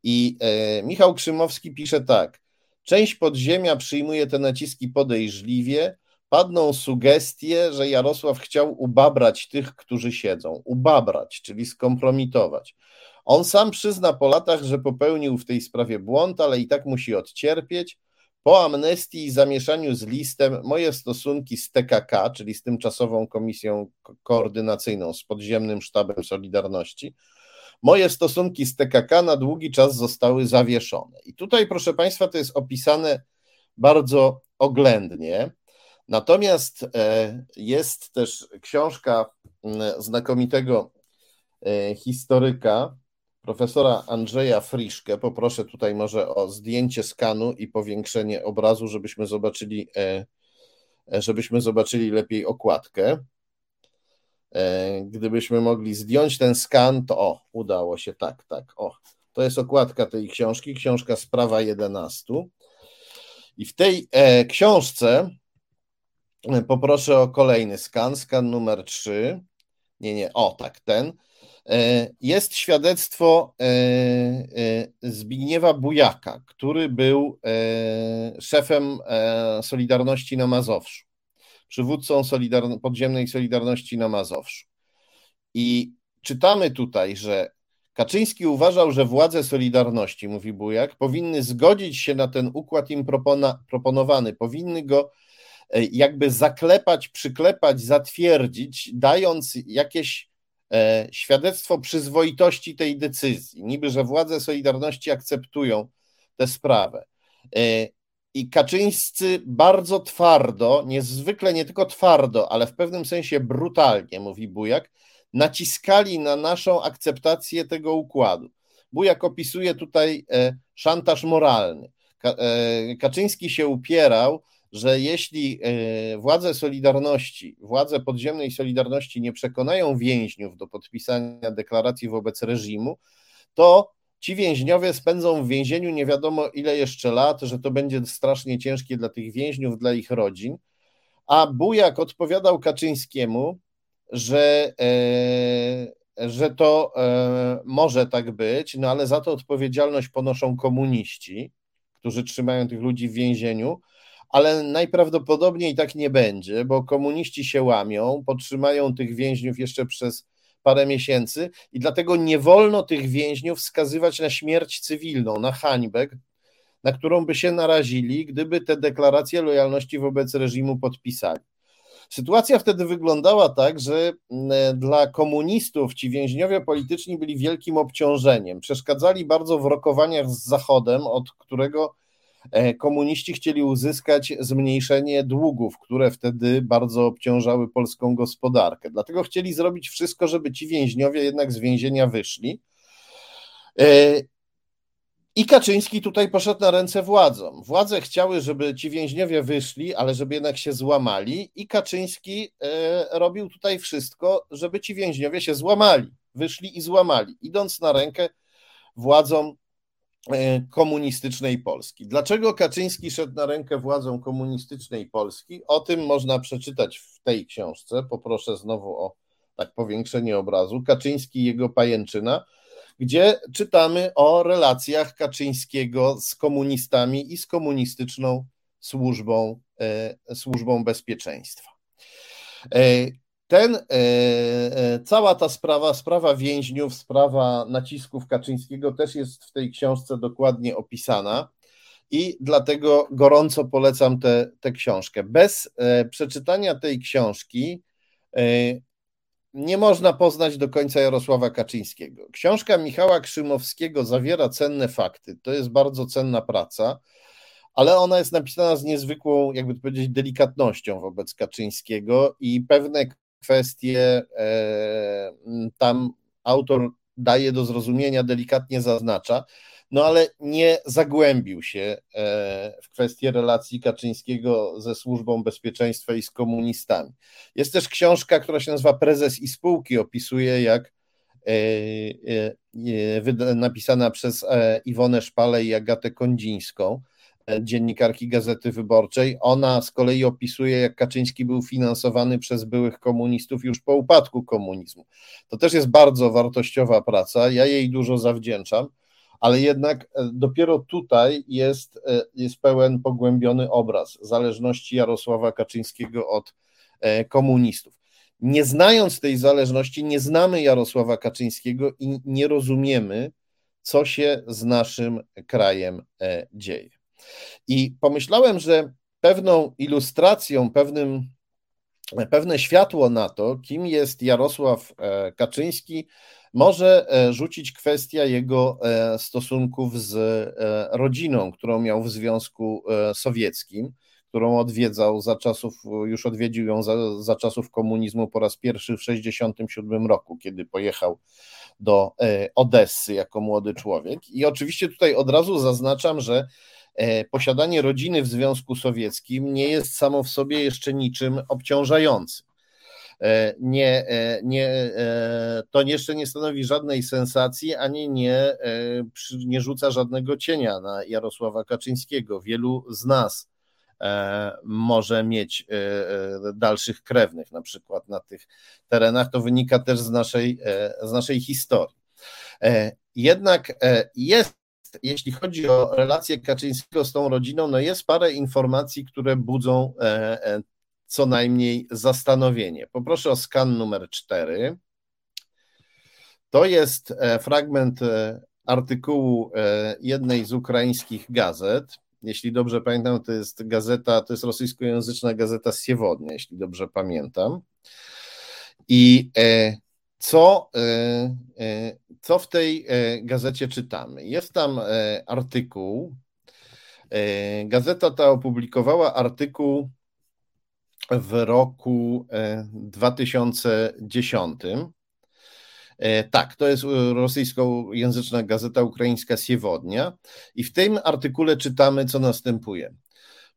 I e, Michał Krzymowski pisze tak: Część podziemia przyjmuje te naciski podejrzliwie. Padną sugestie, że Jarosław chciał ubabrać tych, którzy siedzą. Ubabrać, czyli skompromitować. On sam przyzna po latach, że popełnił w tej sprawie błąd, ale i tak musi odcierpieć. Po amnestii i zamieszaniu z listem moje stosunki z TKK, czyli z tymczasową komisją koordynacyjną, z podziemnym sztabem Solidarności, moje stosunki z TKK na długi czas zostały zawieszone. I tutaj, proszę Państwa, to jest opisane bardzo oględnie. Natomiast e, jest też książka znakomitego e, historyka, profesora Andrzeja Friszkę. Poproszę tutaj może o zdjęcie skanu i powiększenie obrazu, żebyśmy zobaczyli, e, e, żebyśmy zobaczyli lepiej okładkę. E, gdybyśmy mogli zdjąć ten skan, to o, udało się, tak, tak, o. To jest okładka tej książki, książka Sprawa 11. I w tej książce poproszę o kolejny skan, skan numer 3. Nie, nie, o tak, ten. E, jest świadectwo e, e, Zbigniewa Bujaka, który był szefem Solidarności na Mazowszu, przywódcą Solidarno- podziemnej Solidarności na Mazowszu. I czytamy tutaj, że Kaczyński uważał, że władze Solidarności, mówi Bujak, powinny zgodzić się na ten układ im propona- proponowany, powinny go jakby zaklepać, przyklepać, zatwierdzić, dając jakieś świadectwo przyzwoitości tej decyzji. Niby, że władze Solidarności akceptują tę sprawę. E, I Kaczyńscy bardzo twardo, niezwykle nie tylko twardo, ale w pewnym sensie brutalnie, mówi Bujak, naciskali na naszą akceptację tego układu. Bujak opisuje tutaj e, szantaż moralny. Kaczyński się upierał, że jeśli e, władze Solidarności, władze podziemnej Solidarności nie przekonają więźniów do podpisania deklaracji wobec reżimu, to ci więźniowie spędzą w więzieniu nie wiadomo ile jeszcze lat, że to będzie strasznie ciężkie dla tych więźniów, dla ich rodzin. A Bujak odpowiadał Kaczyńskiemu, że, e, że to e, może tak być, no ale za to odpowiedzialność ponoszą komuniści, którzy trzymają tych ludzi w więzieniu ale najprawdopodobniej tak nie będzie, bo komuniści się łamią, podtrzymają tych więźniów jeszcze przez parę miesięcy i dlatego nie wolno tych więźniów skazywać na śmierć cywilną, na hańbę, na którą by się narazili, gdyby te deklaracje lojalności wobec reżimu podpisali. Sytuacja wtedy wyglądała tak, że dla komunistów ci więźniowie polityczni byli wielkim obciążeniem. Przeszkadzali bardzo w rokowaniach z Zachodem, od którego e, komuniści chcieli uzyskać zmniejszenie długów, które wtedy bardzo obciążały polską gospodarkę. Dlatego chcieli zrobić wszystko, żeby ci więźniowie jednak z więzienia wyszli. E, i Kaczyński tutaj poszedł na ręce władzom. Władze chciały, żeby ci więźniowie wyszli, ale żeby jednak się złamali, i Kaczyński e, robił tutaj wszystko, żeby ci więźniowie się złamali, wyszli i złamali, idąc na rękę władzom e, komunistycznej Polski. Dlaczego Kaczyński szedł na rękę władzom komunistycznej Polski? O tym można przeczytać w tej książce. Poproszę znowu o tak powiększenie obrazu. Kaczyński i jego pajęczyna gdzie czytamy o relacjach Kaczyńskiego z komunistami i z komunistyczną służbą, e, służbą bezpieczeństwa. E, ten, e, cała ta sprawa, sprawa więźniów, sprawa nacisków Kaczyńskiego też jest w tej książce dokładnie opisana i dlatego gorąco polecam tę książkę. Bez przeczytania tej książki nie można poznać do końca Jarosława Kaczyńskiego. Książka Michała Krzymowskiego zawiera cenne fakty. To jest bardzo cenna praca, ale ona jest napisana z niezwykłą, jakby to powiedzieć, delikatnością wobec Kaczyńskiego i pewne kwestie e, tam autor daje do zrozumienia, delikatnie zaznacza no ale nie zagłębił się e, w kwestię relacji Kaczyńskiego ze służbą bezpieczeństwa i z komunistami. Jest też książka, która się nazywa Prezes i spółki, opisuje jak e, napisana przez Iwonę Szpalę i Agatę Kondzińską, dziennikarki Gazety Wyborczej. Ona z kolei opisuje, jak Kaczyński był finansowany przez byłych komunistów już po upadku komunizmu. To też jest bardzo wartościowa praca, ja jej dużo zawdzięczam ale jednak e, dopiero tutaj jest, e, jest pełen pogłębiony obraz zależności Jarosława Kaczyńskiego od e, komunistów. Nie znając tej zależności, nie znamy Jarosława Kaczyńskiego i nie rozumiemy, co się z naszym krajem dzieje. I pomyślałem, że pewną ilustracją, pewnym, pewne światło na to, kim jest Jarosław Kaczyński, może e, rzucić kwestia jego e, stosunków z e, rodziną, którą miał w Związku Sowieckim, którą odwiedzał za czasów, już odwiedził ją za, za czasów komunizmu po raz pierwszy w 1967 roku, kiedy pojechał do Odessy jako młody człowiek. I oczywiście tutaj od razu zaznaczam, że posiadanie rodziny w Związku Sowieckim nie jest samo w sobie jeszcze niczym obciążającym. E, nie, e, nie, e, to jeszcze nie stanowi żadnej sensacji, ani nie, nie rzuca żadnego cienia na Jarosława Kaczyńskiego. Wielu z nas może mieć dalszych krewnych, na przykład na tych terenach. To wynika też z naszej, z naszej historii. Jednak jest jeśli chodzi o relację Kaczyńskiego z tą rodziną, no jest parę informacji, które budzą co najmniej zastanowienie. Poproszę o skan numer 4. To jest e, fragment e, artykułu e, jednej z ukraińskich gazet. Jeśli dobrze pamiętam, to jest gazeta, to jest rosyjskojęzyczna gazeta Siewodnia, jeśli dobrze pamiętam. I co, co w tej gazecie czytamy? Jest tam artykuł. Gazeta ta opublikowała artykuł w roku 2010. E, e, tak, to jest rosyjskojęzyczna gazeta ukraińska Siewodnia i w tym artykule czytamy, co następuje.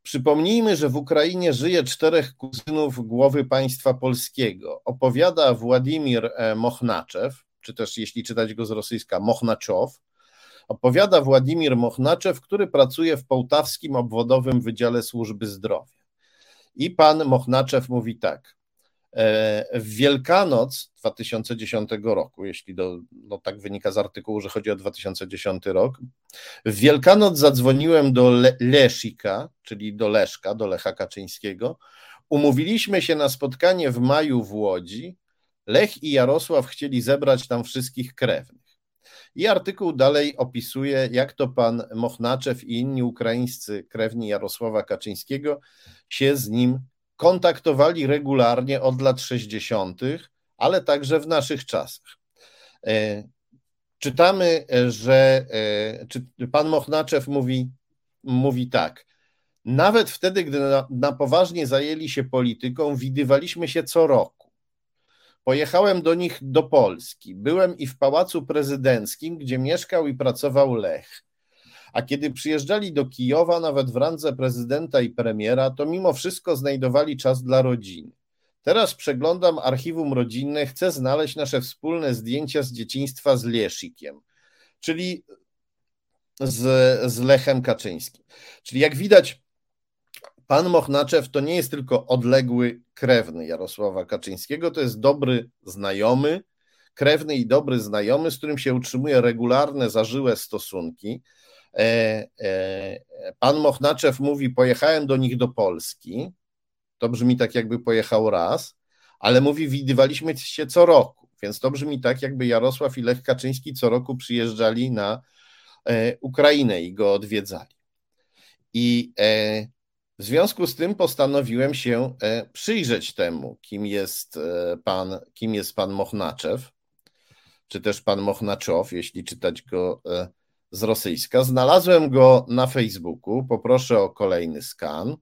Przypomnijmy, że w Ukrainie żyje czterech kuzynów głowy państwa polskiego. Opowiada Władimir e, Mochnaczew, czy też jeśli czytać go z rosyjska, Mochnaczow. Opowiada Władimir Mochnaczew, który pracuje w Połtawskim Obwodowym Wydziale Służby Zdrowia. I pan Mochnaczew mówi tak. E, w Wielkanoc 2010 roku, jeśli do, no tak wynika z artykułu, że chodzi o 2010 rok, w Wielkanoc zadzwoniłem do Le Leszika, czyli do Leszka, do Lecha Kaczyńskiego. Umówiliśmy się na spotkanie w maju w Łodzi, Lech i Jarosław chcieli zebrać tam wszystkich krewnych. I artykuł dalej opisuje, jak to pan Mochnaczew i inni ukraińscy krewni Jarosława Kaczyńskiego się z nim kontaktowali regularnie od lat 60., ale także w naszych czasach. E, czytamy, że e, czy pan Mochnaczew mówi, mówi tak. Nawet wtedy, gdy na, na poważnie zajęli się polityką, widywaliśmy się co roku. Pojechałem do nich do Polski. Byłem i w pałacu prezydenckim, gdzie mieszkał i pracował Lech. A kiedy przyjeżdżali do Kijowa, nawet w randze prezydenta i premiera, to mimo wszystko znajdowali czas dla rodziny. Teraz przeglądam archiwum rodzinne, chcę znaleźć nasze wspólne zdjęcia z dzieciństwa z Leszikiem, czyli z, z Lechem Kaczyńskim. Czyli jak widać, pan Mochnaczew to nie jest tylko odległy krewny Jarosława Kaczyńskiego, to jest dobry znajomy, krewny i dobry znajomy, z którym się utrzymuje regularne, zażyłe stosunki. E, e, pan Mochnaczew mówi: Pojechałem do nich do Polski. To brzmi tak, jakby pojechał raz, ale mówi: Widywaliśmy się co roku, więc to brzmi tak, jakby Jarosław i Lech Kaczyński co roku przyjeżdżali na e, Ukrainę i go odwiedzali. I w związku z tym postanowiłem się przyjrzeć temu, kim jest pan, kim jest pan Mochnaczew, czy też pan Mochnaczow, jeśli czytać go z rosyjska. Znalazłem go na Facebooku. Poproszę o kolejny skan.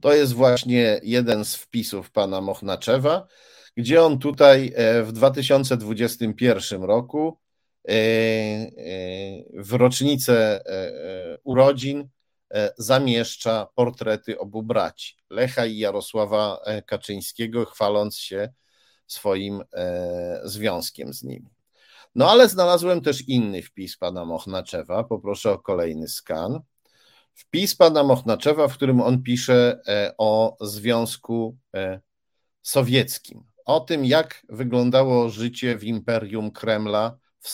To jest właśnie jeden z wpisów pana Mochnaczewa, gdzie on tutaj e, w 2021 roku e, e, w rocznicę urodzin zamieszcza portrety obu braci, Lecha i Jarosława Kaczyńskiego, chwaląc się swoim związkiem z nimi. No ale znalazłem też inny wpis pana Mochnaczewa. Poproszę o kolejny skan. Wpis pana Mochnaczewa, w którym on pisze e, o Związku e, Sowieckim, o tym, jak wyglądało życie w imperium Kremla, w,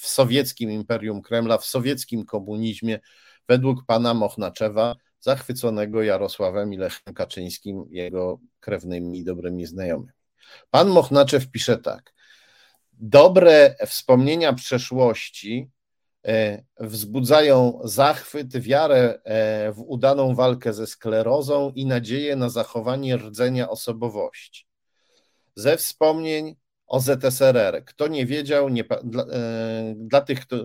w sowieckim imperium Kremla, w sowieckim komunizmie, według pana Mochnaczewa, zachwyconego Jarosławem i Lechem Kaczyńskim, jego krewnymi i dobrymi znajomymi. Pan Mochnaczew pisze tak dobre wspomnienia przeszłości e, wzbudzają zachwyt, wiarę e, w udaną walkę ze sklerozą i nadzieję na zachowanie rdzenia osobowości. Ze wspomnień o ZSRR. Kto nie wiedział, nie, dla, e, dla, tych, kto,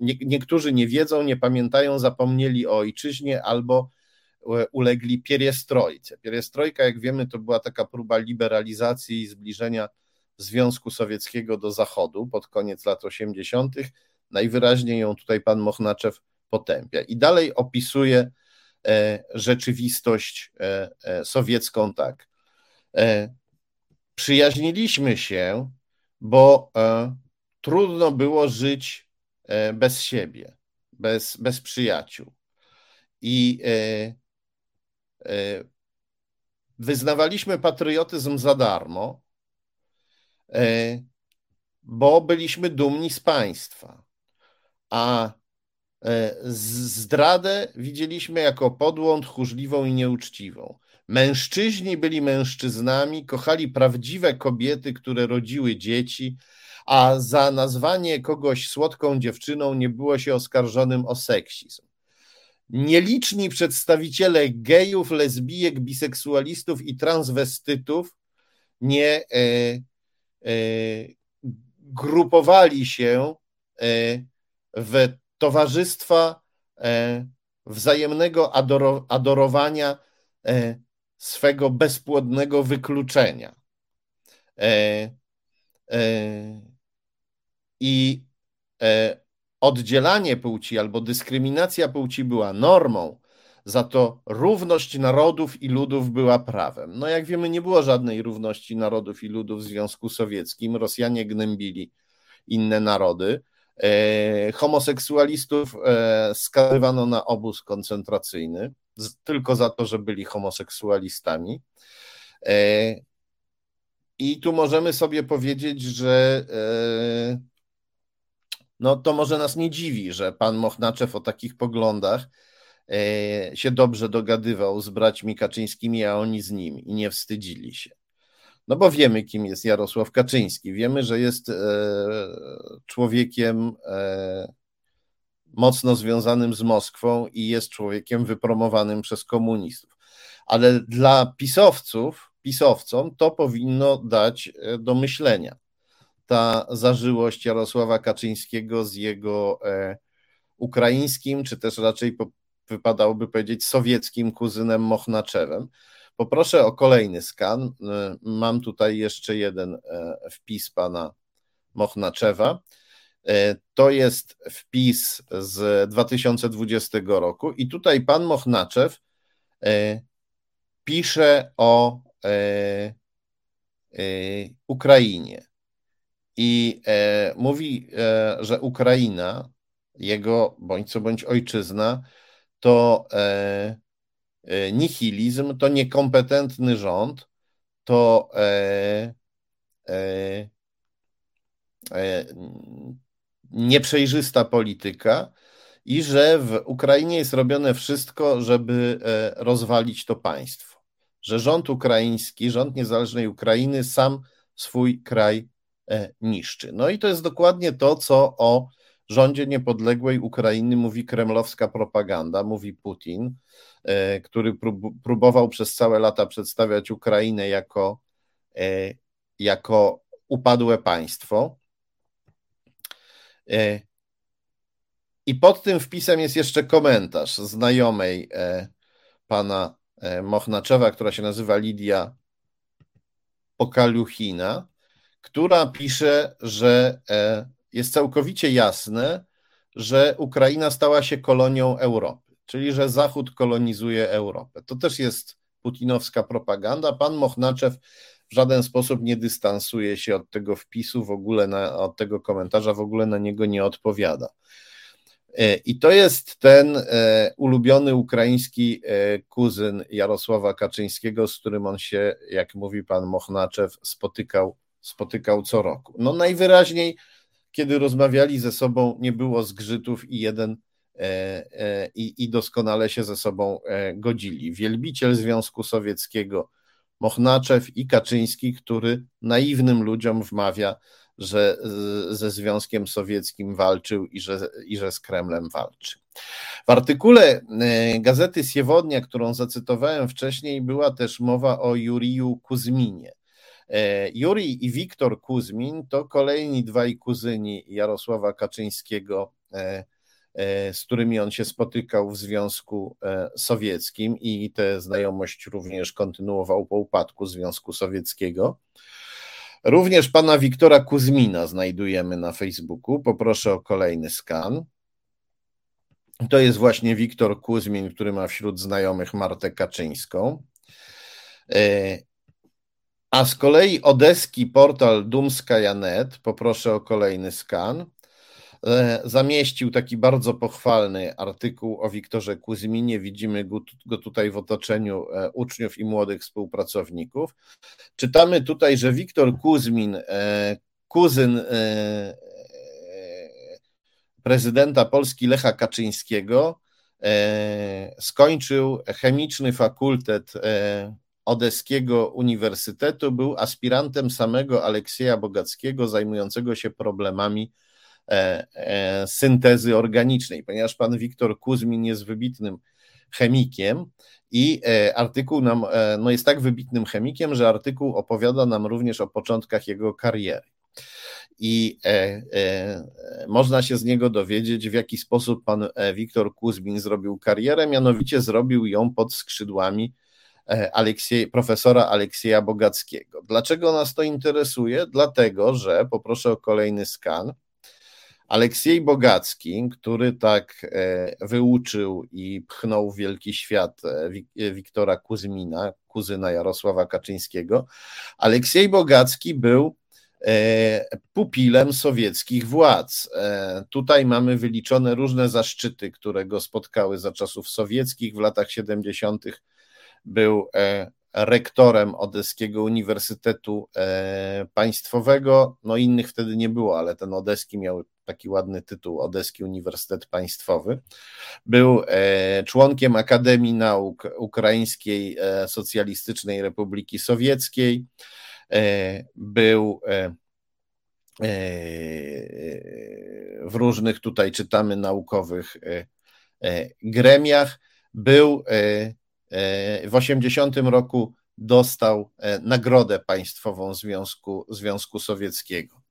nie, niektórzy nie wiedzą, nie pamiętają, zapomnieli o ojczyźnie albo ulegli pieriestrojce. Pieriestrojka, jak wiemy, to była taka próba liberalizacji i zbliżenia Związku Sowieckiego do Zachodu pod koniec lat 80. Najwyraźniej ją tutaj pan Mochnaczew potępia. I dalej opisuje e, rzeczywistość e, e, sowiecką tak. Przyjaźniliśmy się, bo trudno było żyć bez siebie, bez, bez przyjaciół. I wyznawaliśmy patriotyzm za darmo, E, bo byliśmy dumni z państwa. A e, zdradę widzieliśmy jako podłą, tchórzliwą i nieuczciwą. Mężczyźni byli mężczyznami, kochali prawdziwe kobiety, które rodziły dzieci, a za nazwanie kogoś słodką dziewczyną nie było się oskarżonym o seksizm. Nieliczni przedstawiciele gejów, lesbijek, biseksualistów i transwestytów nie, e, E, grupowali się e, w towarzystwa e, wzajemnego adorowania swego bezpłodnego wykluczenia. I oddzielanie płci albo dyskryminacja płci była normą, za to równość narodów i ludów była prawem. No jak wiemy, nie było żadnej równości narodów i ludów w Związku Sowieckim. Rosjanie gnębili inne narody. E, homoseksualistów e, skazywano na obóz koncentracyjny tylko za to, że byli homoseksualistami. E, I tu możemy sobie powiedzieć, że no to może nas nie dziwi, że pan Mochnaczew o takich poglądach się dobrze dogadywał z braćmi Kaczyńskimi, a oni z nim i nie wstydzili się. No bo wiemy, kim jest Jarosław Kaczyński. Wiemy, że jest e, człowiekiem e, mocno związanym z Moskwą i jest człowiekiem wypromowanym przez komunistów. Ale dla pisowców, pisowcom to powinno dać e, do myślenia. Ta zażyłość Jarosława Kaczyńskiego z jego ukraińskim, czy też raczej wypadałoby powiedzieć sowieckim kuzynem Mochnaczewem. Poproszę o kolejny skan. Mam tutaj jeszcze jeden e, wpis pana Mochnaczewa. E, to jest wpis z 2020 roku i tutaj pan Mochnaczew e, pisze o Ukrainie i mówi, że Ukraina, jego bądź co bądź ojczyzna, to nihilizm, to niekompetentny rząd, to e, e, e, nieprzejrzysta polityka i że w Ukrainie jest robione wszystko, żeby e, rozwalić to państwo. Że rząd ukraiński, rząd niezależnej Ukrainy sam swój kraj e, niszczy. No i to jest dokładnie to, co o rządzie niepodległej Ukrainy mówi kremlowska propaganda, mówi Putin, e, który próbował przez całe lata przedstawiać Ukrainę jako, e, jako upadłe państwo. E, I pod tym wpisem jest jeszcze komentarz znajomej pana Mochnaczewa, która się nazywa Lidia Pokaluchina, która pisze, że jest całkowicie jasne, że Ukraina stała się kolonią Europy, czyli że Zachód kolonizuje Europę. To też jest putinowska propaganda. Pan Mochnaczew w żaden sposób nie dystansuje się od tego wpisu, w ogóle na, od tego komentarza, w ogóle na niego nie odpowiada. E, I to jest ten e, ulubiony ukraiński e, kuzyn Jarosława Kaczyńskiego, z którym on się, jak mówi pan Mochnaczew, spotykał, spotykał co roku. No najwyraźniej kiedy rozmawiali ze sobą, nie było zgrzytów i jeden e, e, i, i doskonale się ze sobą e, godzili. Wielbiciel Związku Sowieckiego Mochnaczew i Kaczyński, który naiwnym ludziom wmawia, że ze Związkiem Sowieckim walczył i że, i że z Kremlem walczy. W artykule gazety Siewodnia, którą zacytowałem wcześniej, była też mowa o Juriju Kuzminie. E, Juri i Wiktor Kuzmin to kolejni dwaj kuzyni Jarosława Kaczyńskiego, e, e, z którymi on się spotykał w Związku Sowieckim i tę znajomość również kontynuował po upadku Związku Sowieckiego. Również pana Wiktora Kuzmina znajdujemy na Facebooku. Poproszę o kolejny skan. To jest właśnie Wiktor Kuzmin, który ma wśród znajomych Martę Kaczyńską. A z kolei odeski portal Dumskaja.net, poproszę o kolejny skan, e, zamieścił taki bardzo pochwalny artykuł o Wiktorze Kuzminie. Widzimy go, tutaj w otoczeniu e, uczniów i młodych współpracowników. Czytamy tutaj, że Wiktor Kuzmin, e, kuzyn prezydenta Polski Lecha Kaczyńskiego, skończył chemiczny fakultet Odeskiego Uniwersytetu, był aspirantem samego Aleksieja Bogackiego, zajmującego się problemami e, e, syntezy organicznej, ponieważ pan Wiktor Kuzmin jest wybitnym chemikiem i e, artykuł nam, e, no jest tak wybitnym chemikiem, że artykuł opowiada nam również o początkach jego kariery. I e, e, można się z niego dowiedzieć, w jaki sposób pan Wiktor Kuzmin zrobił karierę, mianowicie zrobił ją pod skrzydłami E, Aleksiej, profesora Aleksieja Bogackiego. Dlaczego nas to interesuje? Dlatego, że poproszę o kolejny skan. Aleksiej Bogacki, który tak e, wyuczył i pchnął w wielki świat e, Wiktora Kuzmina, kuzyna Jarosława Kaczyńskiego, Aleksiej Bogacki był pupilem sowieckich władz. Tutaj mamy wyliczone różne zaszczyty, które go spotkały za czasów sowieckich w latach 70 był e, rektorem Odeskiego Uniwersytetu e, Państwowego. No innych wtedy nie było, ale ten Odeski miał taki ładny tytuł Odeski Uniwersytet Państwowy. Był e, członkiem Akademii Nauk Ukraińskiej Socjalistycznej Republiki Sowieckiej. był w różnych tutaj czytamy naukowych gremiach. Był w 80 roku dostał nagrodę państwową Związku, Związku Sowieckiego.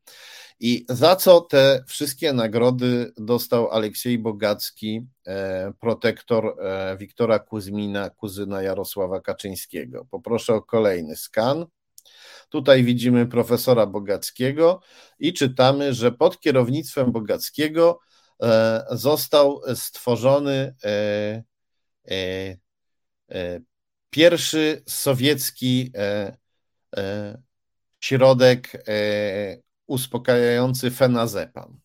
I za co te wszystkie nagrody dostał Aleksiej Bogacki, e, protektor e, Wiktora Kuzmina, kuzyna Jarosława Kaczyńskiego? Poproszę o kolejny skan. Tutaj widzimy profesora Bogackiego i czytamy, że pod kierownictwem Bogackiego e, został stworzony pierwszy sowiecki środek uspokajający fenazepam.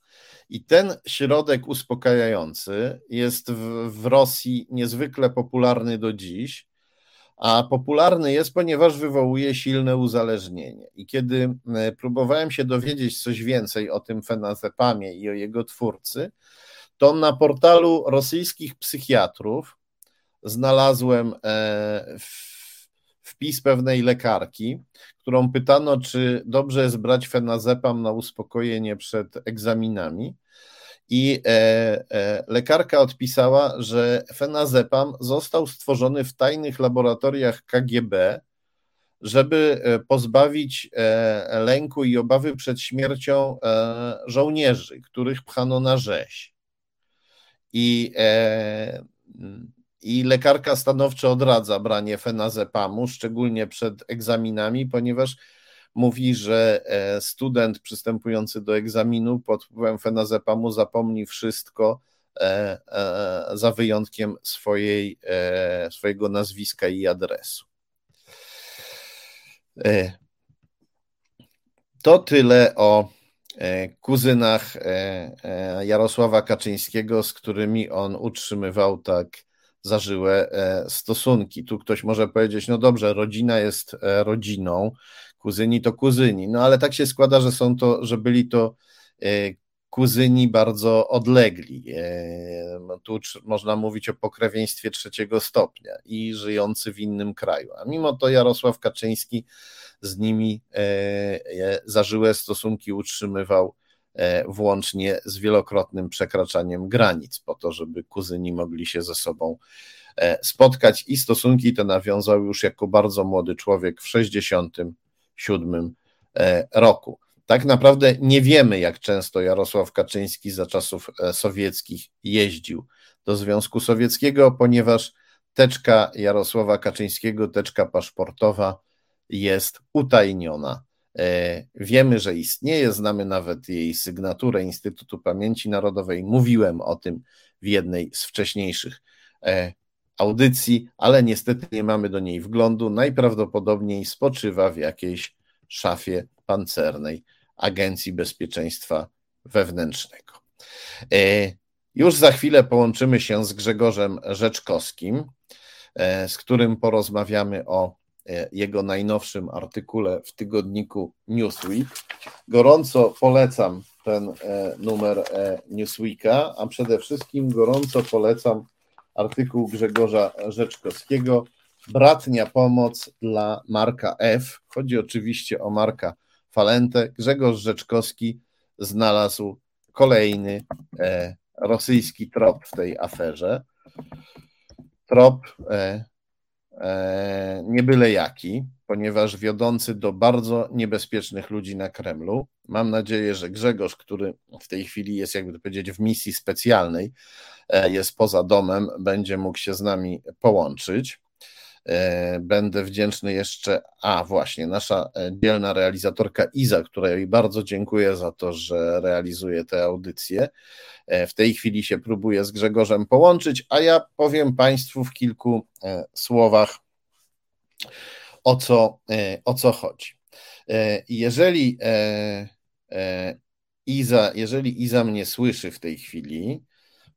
I ten środek uspokajający jest w, w Rosji niezwykle popularny do dziś, a popularny jest, ponieważ wywołuje silne uzależnienie. I kiedy e, próbowałem się dowiedzieć coś więcej o tym fenazepamie i o jego twórcy, to na portalu rosyjskich psychiatrów znalazłem e, wpis pewnej lekarki, którą pytano, czy dobrze jest brać fenazepam na uspokojenie przed egzaminami. I e, e, lekarka odpisała, że fenazepam został stworzony w tajnych laboratoriach KGB, żeby pozbawić lęku i obawy przed śmiercią żołnierzy, których pchano na rzeź. I i lekarka stanowczo odradza branie fenazepamu, szczególnie przed egzaminami, ponieważ mówi, że e, student przystępujący do egzaminu pod wpływem fenazepamu zapomni wszystko e, e, za wyjątkiem swojej, swojego nazwiska i adresu. To tyle o kuzynach Jarosława Kaczyńskiego, z którymi on utrzymywał tak zażyłe e, stosunki. Tu ktoś może powiedzieć, no dobrze, rodzina jest e, rodziną, kuzyni to kuzyni, no ale tak się składa, że są to, że byli to e, kuzyni bardzo odlegli. No tu można mówić o pokrewieństwie trzeciego stopnia i żyjący w innym kraju. A mimo to Jarosław Kaczyński z nimi zażyłe stosunki utrzymywał włącznie z wielokrotnym przekraczaniem granic, po to, żeby kuzyni mogli się ze sobą e, spotkać i stosunki te nawiązał już jako bardzo młody człowiek w 1967 e, roku. Tak naprawdę nie wiemy, jak często Jarosław Kaczyński za czasów e, sowieckich jeździł do Związku Sowieckiego, ponieważ teczka Jarosława Kaczyńskiego, teczka paszportowa jest utajniona E, wiemy, że istnieje, znamy nawet jej sygnaturę Instytutu Pamięci Narodowej. Mówiłem o tym w jednej z wcześniejszych e, audycji, ale niestety nie mamy do niej wglądu. Najprawdopodobniej spoczywa w jakiejś szafie pancernej Agencji Bezpieczeństwa Wewnętrznego. E, już za chwilę połączymy się z Grzegorzem Rzeczkowskim, z którym porozmawiamy o E, jego najnowszym artykule w tygodniku Newsweek. Gorąco polecam ten e, numer e, Newsweeka, a przede wszystkim gorąco polecam artykuł Grzegorza Rzeczkowskiego Bratnia pomoc dla Marka F. Chodzi oczywiście o Marka Falentę. Grzegorz Rzeczkowski znalazł kolejny rosyjski trop w tej aferze. Trop E, nie byle jaki, ponieważ wiodący do bardzo niebezpiecznych ludzi na Kremlu. Mam nadzieję, że Grzegorz, który w tej chwili jest, jakby to powiedzieć, w misji specjalnej, e, jest poza domem, będzie mógł się z nami połączyć. E, będę wdzięczny jeszcze, a właśnie, nasza dzielna realizatorka Iza, której bardzo dziękuję za to, że realizuje te audycje. E, w tej chwili się próbuję z Grzegorzem połączyć, a ja powiem Państwu w kilku e, słowach, o co, o co chodzi. Jeżeli Iza, jeżeli Iza mnie słyszy w tej chwili,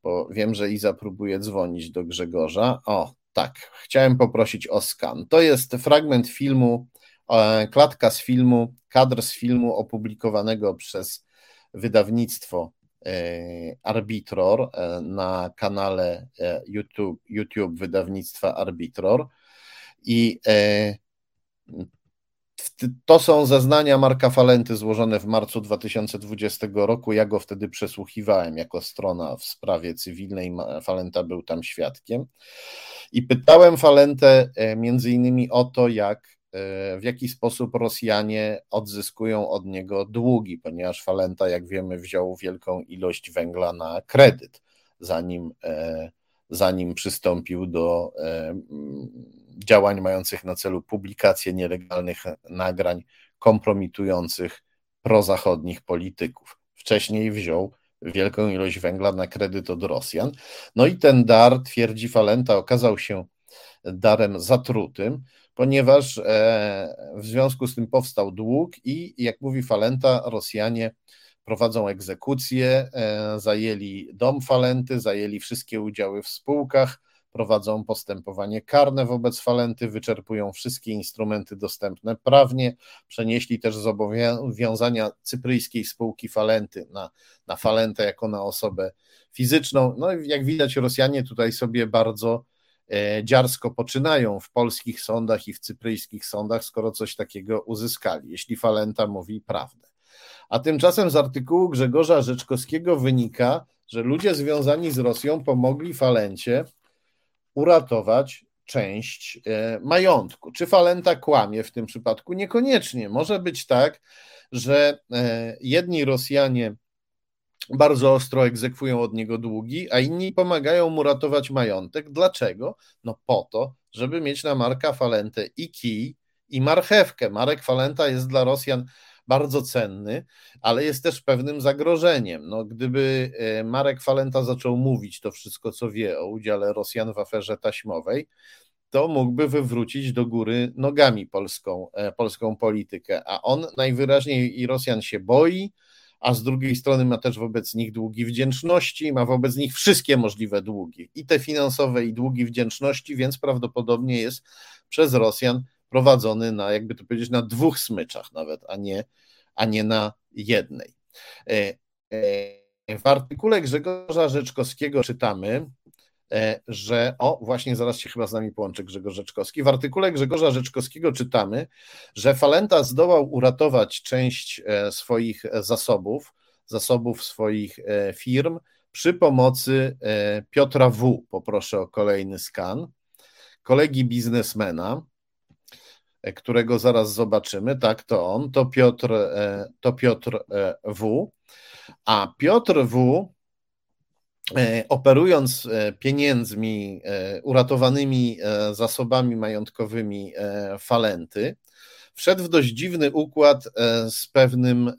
bo wiem, że Iza próbuje dzwonić do Grzegorza. O, tak, chciałem poprosić o skan. To jest fragment filmu, e, klatka z filmu, kadr z filmu opublikowanego przez wydawnictwo e, Arbitror e, na kanale YouTube, YouTube wydawnictwa Arbitror. I to są zeznania Marka Falenty złożone w marcu 2020 roku. Ja go wtedy przesłuchiwałem jako strona w sprawie cywilnej. Falenta był tam świadkiem. I pytałem Falentę e, między innymi o to, jak e, w jaki sposób Rosjanie odzyskują od niego długi, ponieważ Falenta, jak wiemy, wziął wielką ilość węgla na kredyt, zanim, e, zanim przystąpił do działań mających na celu publikację nielegalnych nagrań kompromitujących prozachodnich polityków. Wcześniej wziął wielką ilość węgla na kredyt od Rosjan. No i ten dar, twierdzi Falenta, okazał się darem zatrutym, ponieważ e, w związku z tym powstał dług i jak mówi Falenta, Rosjanie prowadzą egzekucje, zajęli dom Falenty, zajęli wszystkie udziały w spółkach, prowadzą postępowanie karne wobec Falenty, wyczerpują wszystkie instrumenty dostępne prawnie, przenieśli też zobowiązania cypryjskiej spółki Falenty na, na Falentę jako na osobę fizyczną. No i jak widać, Rosjanie tutaj sobie bardzo e, dziarsko poczynają w polskich sądach i w cypryjskich sądach, skoro coś takiego uzyskali, jeśli Falenta mówi prawdę. A tymczasem z artykułu Grzegorza Rzeczkowskiego wynika, że ludzie związani z Rosją pomogli Falencie uratować część e, majątku. Czy Falenta kłamie w tym przypadku? Niekoniecznie. Może być tak, że e, jedni Rosjanie bardzo ostro egzekwują od niego długi, a inni pomagają mu ratować majątek. Dlaczego? No po to, żeby mieć na Marka Falentę i kij, i marchewkę. Marek Falenta jest dla Rosjan bardzo cenny, ale jest też pewnym zagrożeniem. No, gdyby e, Marek Falenta zaczął mówić to wszystko, co wie o udziale Rosjan w aferze taśmowej, to mógłby wywrócić do góry nogami polską, e, polską politykę. A on najwyraźniej i Rosjan się boi, a z drugiej strony ma też wobec nich długi wdzięczności, ma wobec nich wszystkie możliwe długi, i te finansowe, i długi wdzięczności, więc prawdopodobnie jest przez Rosjan prowadzony na, jakby to powiedzieć, na dwóch smyczach nawet, a nie, a nie na jednej. E, e, w artykule Grzegorza Rzeczkowskiego czytamy, e, że o, właśnie zaraz się chyba z nami połączy Grzegorz Rzeczkowski. W artykule Grzegorza Rzeczkowskiego czytamy, że Falenta zdołał uratować część swoich zasobów, zasobów swoich firm przy pomocy Piotra W. Poproszę o kolejny skan, kolegi biznesmena, którego zaraz zobaczymy, tak, to on, to Piotr, e, to Piotr e, W. A Piotr W. E, operując pieniędzmi, uratowanymi zasobami majątkowymi Falenty, wszedł w dość dziwny układ z pewnym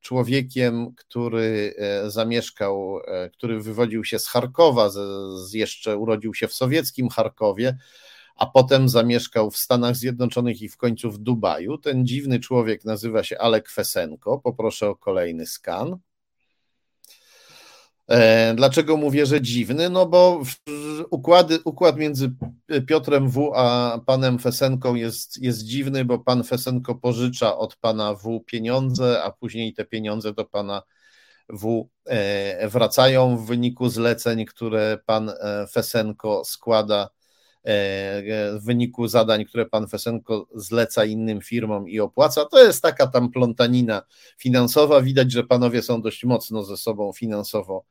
człowiekiem, który zamieszkał, który wywodził się z Charkowa, z, jeszcze urodził się w sowieckim Charkowie, a potem zamieszkał w Stanach Zjednoczonych i w końcu w Dubaju. Ten dziwny człowiek nazywa się Alek Fesenko. Poproszę o kolejny skan. E, dlaczego mówię, że dziwny? No bo układy, układ między Piotrem W. a panem Fesenką jest, jest dziwny, bo pan Fesenko pożycza od pana W. pieniądze, a później te pieniądze do pana W. E, wracają w wyniku zleceń, które pan e, Fesenko składa w wyniku zadań, które pan Fesenko zleca innym firmom i opłaca. To jest taka tam plątanina finansowa. Widać, że panowie są dość mocno ze sobą finansowo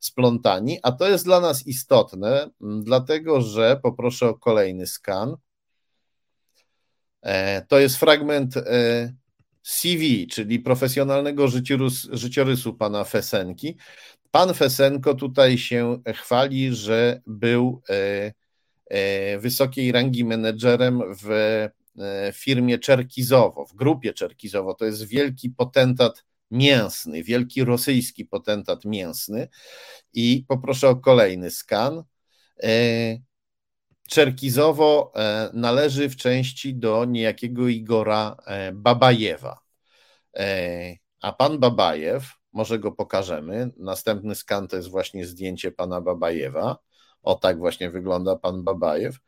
splątani, a to jest dla nas istotne, dlatego że poproszę o kolejny skan. E, to jest fragment e, CV, czyli profesjonalnego życiorysu, pana Fesenki. Pan Fesenko tutaj się chwali, że był E, wysokiej rangi menedżerem w e, firmie Czerkizowo, w grupie Czerkizowo. To jest wielki potentat mięsny, wielki rosyjski potentat mięsny. I poproszę o kolejny skan. E, Czerkizowo należy w części do niejakiego Igora Babajewa. A pan Babajew, może go pokażemy. Następny skan to jest właśnie zdjęcie pana Babajewa. O tak właśnie wygląda pan Babajew.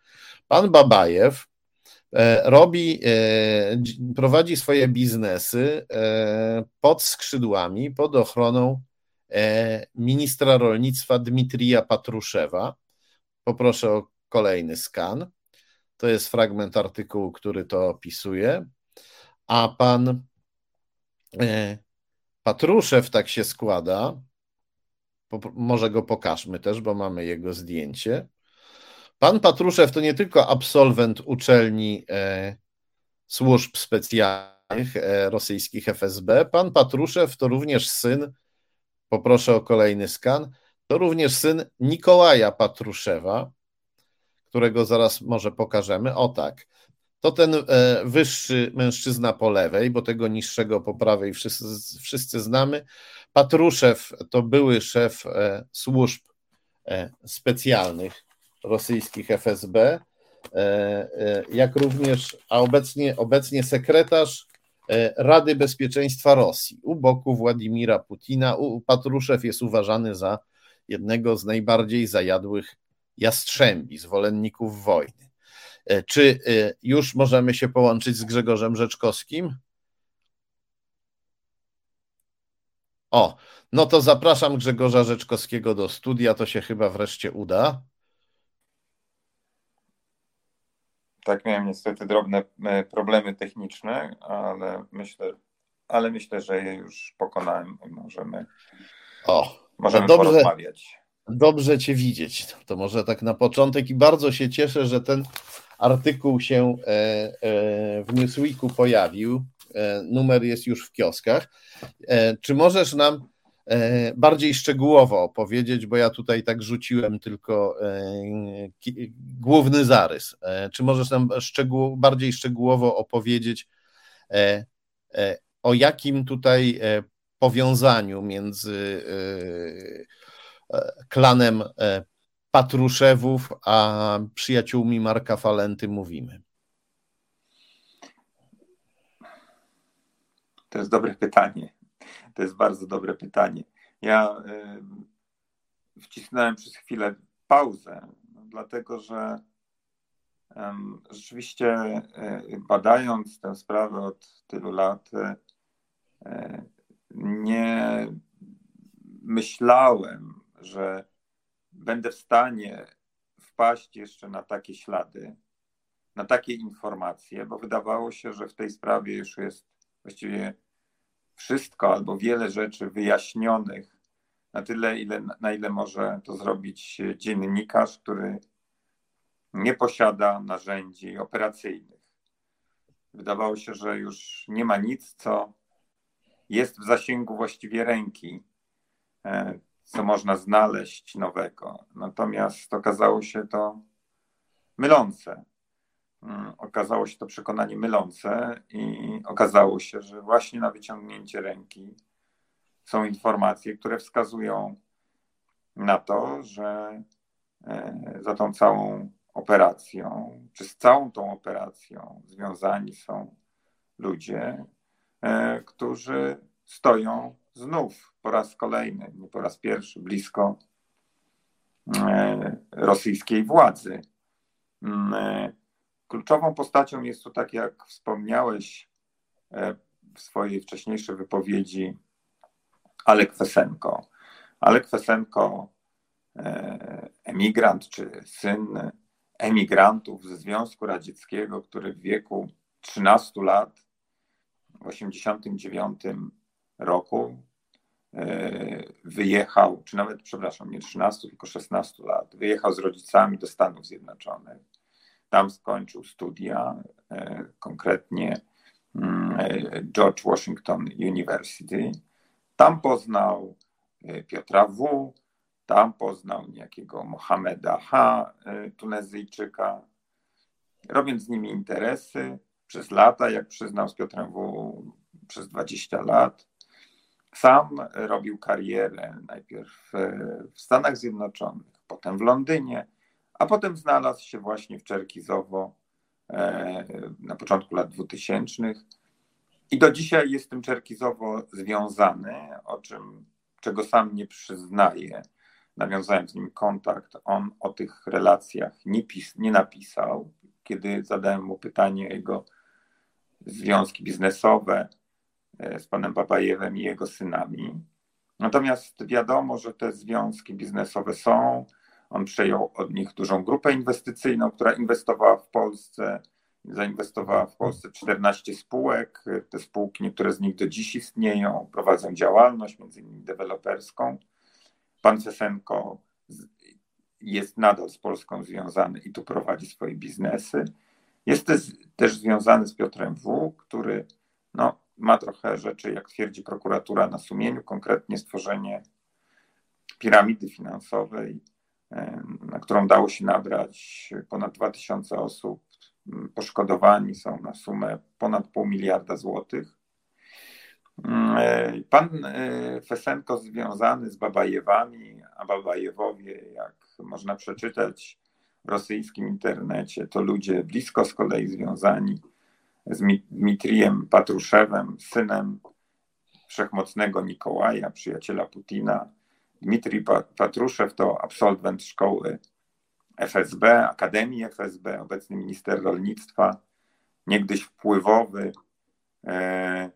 Pan Babajew e, robi, e, prowadzi swoje biznesy e, pod skrzydłami, pod ochroną ministra rolnictwa Dmitrija Patruszewa. Poproszę o kolejny skan. To jest fragment artykułu, który to opisuje. A pan Patruszew tak się składa, może go pokażmy też, bo mamy jego zdjęcie. Pan Patruszew to nie tylko absolwent uczelni e, służb specjalnych e, rosyjskich FSB, pan Patruszew to również syn, poproszę o kolejny skan, to również syn Nikołaja Patruszewa, którego zaraz może pokażemy. O tak. To ten e, wyższy mężczyzna po lewej, bo tego niższego po prawej wszyscy, wszyscy znamy. Patruszew to były szef e, służb e, specjalnych rosyjskich FSB, jak również, a obecnie, obecnie sekretarz Rady Bezpieczeństwa Rosji u boku Władimira Putina. Patruszew jest uważany za jednego z najbardziej zajadłych jastrzębi, zwolenników wojny. E, czy e, już możemy się połączyć z Grzegorzem Rzeczkowskim? O, no to zapraszam Grzegorza Rzeczkowskiego do studia, to się chyba wreszcie uda. Tak, miałem niestety drobne e, problemy techniczne, ale myślę, ale myślę, że je już pokonałem i możemy, o, możemy dobrze, porozmawiać. Dobrze Cię widzieć. To może tak na początek i bardzo się cieszę, że ten artykuł się e, e, w Newsweeku pojawił. E, numer jest już w kioskach. Czy możesz nam bardziej szczegółowo opowiedzieć, bo ja tutaj tak rzuciłem tylko główny zarys. Czy możesz nam szczegół, bardziej szczegółowo opowiedzieć, o jakim tutaj powiązaniu między klanem Patruszewów, a przyjaciółmi Marka Falenty mówimy? To jest dobre pytanie. To jest bardzo dobre pytanie. Ja y, wcisnąłem przez chwilę pauzę, no, dlatego że rzeczywiście y, badając tę sprawę od tylu lat, y, nie myślałem, że będę w stanie wpaść jeszcze na takie ślady, na takie informacje, bo wydawało się, że w tej sprawie już jest właściwie wszystko albo wiele rzeczy wyjaśnionych na tyle, ile, na ile może to zrobić dziennikarz, który nie posiada narzędzi operacyjnych. Wydawało się, że już nie ma nic, co jest w zasięgu właściwie ręki e, co można znaleźć nowego. Natomiast okazało się to mylące. Mm, okazało się to przekonanie mylące i okazało się, że właśnie na wyciągnięcie ręki są informacje, które wskazują na to, że e, za tą całą operacją, czy z całą tą operacją związani są ludzie, e, którzy stoją znów po raz kolejny, nie po raz pierwszy, blisko e, rosyjskiej władzy. E, kluczową postacią jest tu, tak jak wspomniałeś e, w swojej wcześniejszej wypowiedzi, Alek Fesenko. Alek Fesenko, emigrant czy syn emigrantów ze Związku Radzieckiego, który w wieku 13 lat w 1989 roku e, wyjechał, czy nawet, przepraszam, nie 13, tylko 16 lat, wyjechał z rodzicami do Stanów Zjednoczonych. Tam skończył studia, e, konkretnie mm, e, George Washington University. Tam poznał Piotra W., tam poznał niejakiego Mohameda H., Tunezyjczyka, robiąc z nimi interesy przez lata, jak przyznał z Piotrem W. przez 20 lat. Sam robił karierę najpierw w Stanach Zjednoczonych, potem w Londynie, a potem znalazł się właśnie w Czerkizowo e, na początku lat 2000 i do dzisiaj jest tym Czerkizowo związany, o czym, czego sam nie przyznaje. Nawiązałem z nim kontakt, on o tych relacjach nie, pis, nie napisał. Kiedy zadałem mu pytanie o jego związki biznesowe, E, z panem Babajewem i jego synami. Natomiast wiadomo, że te związki biznesowe są. On przejął od nich dużą grupę inwestycyjną, która inwestowała w Polsce, zainwestowała w Polsce 14 spółek. Te spółki, niektóre z nich do dziś istnieją, prowadzą działalność, między innymi deweloperską. Pan Fesenko jest nadal z Polską związany i tu prowadzi swoje biznesy. Jest też, też związany z Piotrem W., który no, ma trochę rzeczy, jak twierdzi prokuratura, na sumieniu, konkretnie stworzenie piramidy finansowej, na którą dało się nabrać ponad 2000 osób. Poszkodowani są na sumę ponad pół miliarda złotych. Pan e, Fesenko związany z Babajewami, a Babajewowie, jak można przeczytać w rosyjskim internecie, to ludzie blisko z kolei związani z Dmitrijem Patruszewem, synem wszechmocnego Nikołaja, przyjaciela Putina. Dmitrij Patruszew to absolwent szkoły FSB, Akademii FSB, obecny minister rolnictwa, niegdyś wpływowy e,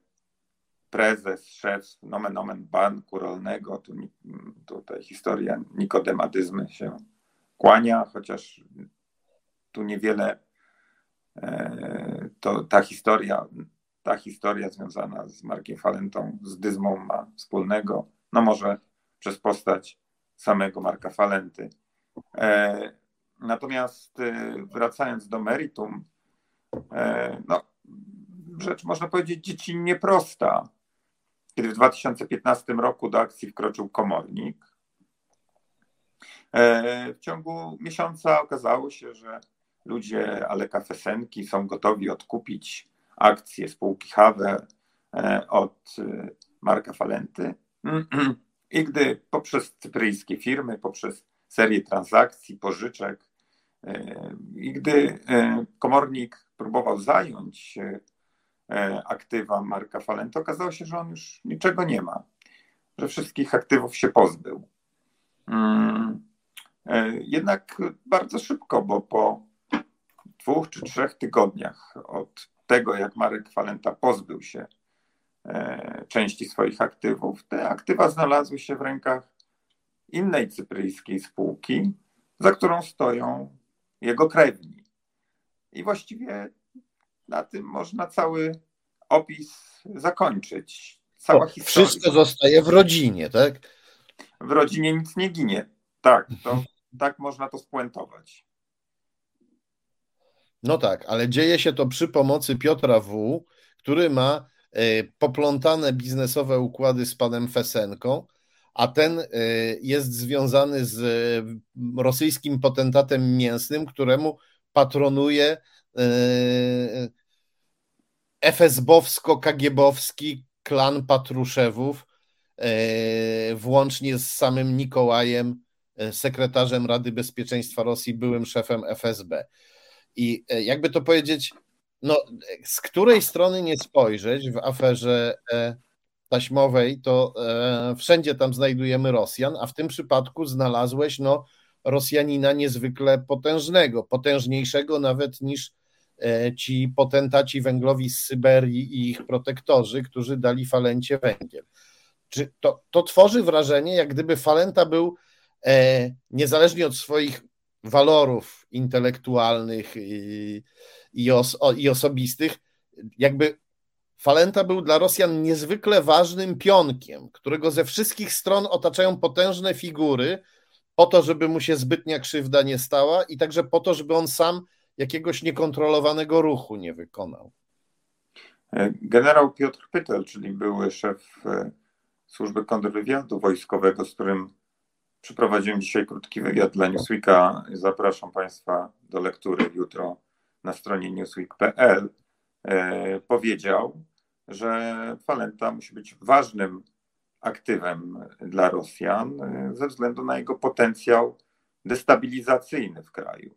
prezes, szef, nomen omen banku rolnego. Tu, tutaj historia nikodematyzmy się kłania, chociaż tu niewiele e, to ta historia, ta historia związana z Markiem Falentą, z dyzmą ma wspólnego, no może przez postać samego Marka Falenty. E, natomiast e, wracając do meritum, no, rzecz można powiedzieć dziecinnie prosta. Kiedy w 2015 roku do akcji wkroczył komornik, w ciągu miesiąca okazało się, że ludzie Aleka Fesenki są gotowi odkupić akcje spółki Hawe e, od e, Marka Falenty. I gdy poprzez cypryjskie firmy, poprzez serię transakcji, pożyczek, e, i gdy komornik próbował zająć aktywa Marka Falenty, okazało się, że on już niczego nie ma, że wszystkich aktywów się pozbył. Mm. Jednak bardzo szybko, bo po dwóch czy trzech tygodniach od tego, jak Marek Falenta pozbył się e, części swoich aktywów, te aktywa znalazły się w rękach innej cypryjskiej spółki, za którą stoją jego krewni. I właściwie na tym można cały opis zakończyć. Cała historia. Wszystko zostaje w rodzinie, tak? W rodzinie nic nie ginie. Tak, to, tak można to spuentować. No tak, ale dzieje się to przy pomocy Piotra W., który ma e, poplątane biznesowe układy z panem Fesenką, a ten e, jest związany z e, rosyjskim potentatem mięsnym, któremu patronuje FSB-owsko-kagiebowski klan Patruszewów, włącznie z samym Nikołajem, sekretarzem Rady Bezpieczeństwa Rosji, byłym szefem FSB. I jakby to powiedzieć, no, z której strony nie spojrzeć w aferze e, taśmowej, to e, wszędzie tam znajdujemy Rosjan, a w tym przypadku znalazłeś no, Rosjanina niezwykle potężnego, potężniejszego nawet niż ci potentaci węglowi z Syberii i ich protektorzy, którzy dali Falencie węgiel. Czy to, to tworzy wrażenie, jak gdyby Falenta był niezależnie od swoich walorów intelektualnych i, i, os, i osobistych, jakby Falenta był dla Rosjan niezwykle ważnym pionkiem, którego ze wszystkich stron otaczają potężne figury, po to, żeby mu się zbytnia krzywda nie stała i także po to, żeby on sam jakiegoś niekontrolowanego ruchu nie wykonał. Generał Piotr Pytel, czyli były szef e, służby kontrwywiadu wojskowego, z którym Przeprowadziłem dzisiaj krótki wywiad dla Newsweeka. Zapraszam Państwa do lektury jutro na stronie newsweek.pl. E, powiedział, że Falenta musi być ważnym aktywem dla Rosjan e, ze względu na jego potencjał destabilizacyjny w kraju.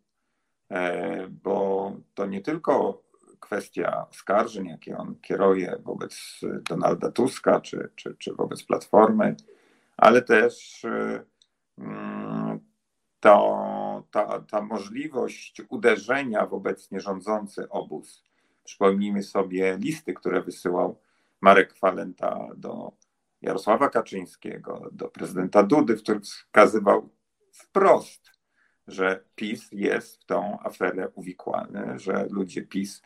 E, bo to nie tylko kwestia oskarżeń, jakie on kieruje wobec Donalda Tuska czy, czy, czy wobec Platformy, ale też to, ta, ta możliwość uderzenia w obecnie rządzący obóz. Przypomnijmy sobie listy, które wysyłał Marek Falenta do Jarosława Kaczyńskiego, do prezydenta Dudy, w których wskazywał wprost że PiS jest w tą aferę uwikłany, że ludzie PiS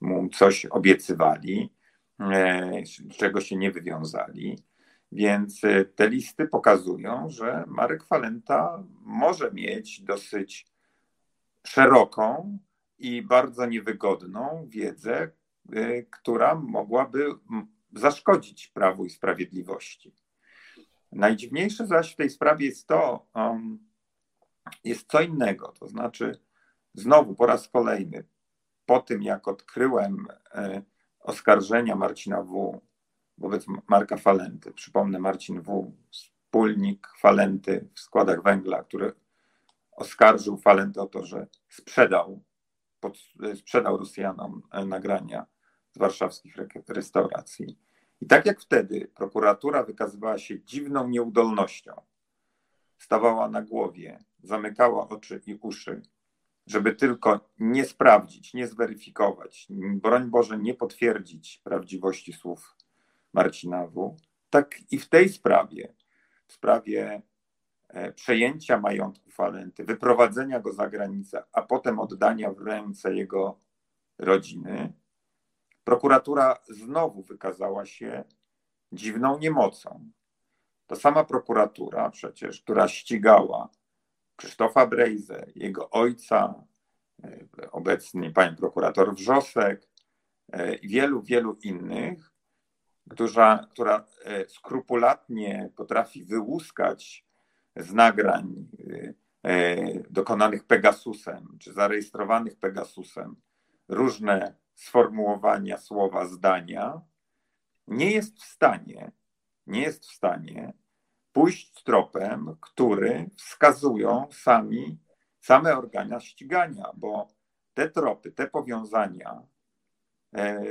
mu coś obiecywali, e, czego się nie wywiązali. Więc e, te listy pokazują, że Marek Falenta może mieć dosyć szeroką i bardzo niewygodną wiedzę, e, która mogłaby zaszkodzić Prawu i Sprawiedliwości. Najdziwniejsze zaś w tej sprawie jest to, um, jest co innego, to znaczy znowu po raz kolejny, po tym jak odkryłem e, oskarżenia Marcina W. wobec Marka Falenty, przypomnę Marcin W., wspólnik Falenty w składach węgla, który oskarżył Falentę o to, że sprzedał, pod, sprzedał Rosjanom e, nagrania z warszawskich restauracji. I tak jak wtedy prokuratura wykazywała się dziwną nieudolnością, stawała na głowie, zamykała oczy i uszy, żeby tylko nie sprawdzić, nie zweryfikować, broń Boże, nie potwierdzić prawdziwości słów Marcina W., tak i w tej sprawie, w sprawie e, przejęcia majątku Falenty, wyprowadzenia go za granicę, a potem oddania w ręce jego rodziny, prokuratura znowu wykazała się dziwną niemocą. Ta sama prokuratura przecież, która ścigała Krzysztofa Brejzę, jego ojca, e, obecnie pani prokurator Wrzosek e, i wielu, wielu innych, która, która e, skrupulatnie potrafi wyłuskać z nagrań dokonanych Pegasusem, czy zarejestrowanych Pegasusem, różne sformułowania słowa, zdania, nie jest w stanie, nie jest w stanie pójść tropem, który wskazują sami, same organa ścigania, bo te tropy, te powiązania e,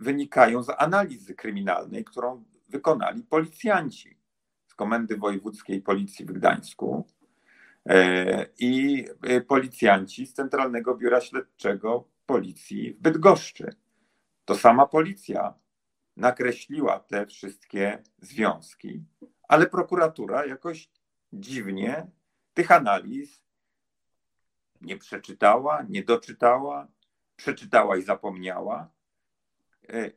wynikają z analizy kryminalnej, którą wykonali policjanci z Komendy Wojewódzkiej Policji w Gdańsku e, i e, policjanci z Centralnego Biura Śledczego Policji w Bydgoszczy. To sama policja nakreśliła te wszystkie związki, ale prokuratura jakoś dziwnie tych analiz nie przeczytała, nie doczytała, przeczytała i zapomniała. E,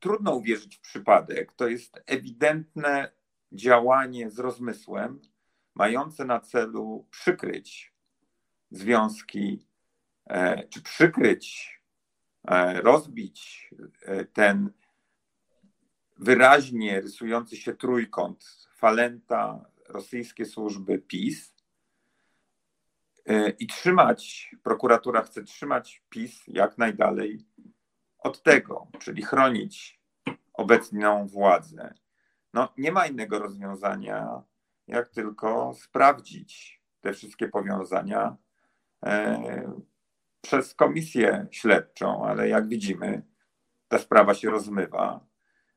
trudno uwierzyć w przypadek. To jest ewidentne działanie z rozmysłem, mające na celu przykryć związki, e, czy przykryć, e, rozbić ten wyraźnie rysujący się trójkąt Falenta, rosyjskie służby PiS i trzymać, prokuratura chce trzymać PiS jak najdalej od tego, czyli chronić obecną władzę. No, nie ma innego rozwiązania, jak tylko sprawdzić te wszystkie powiązania e, przez komisję śledczą, ale jak widzimy, ta sprawa się rozmywa.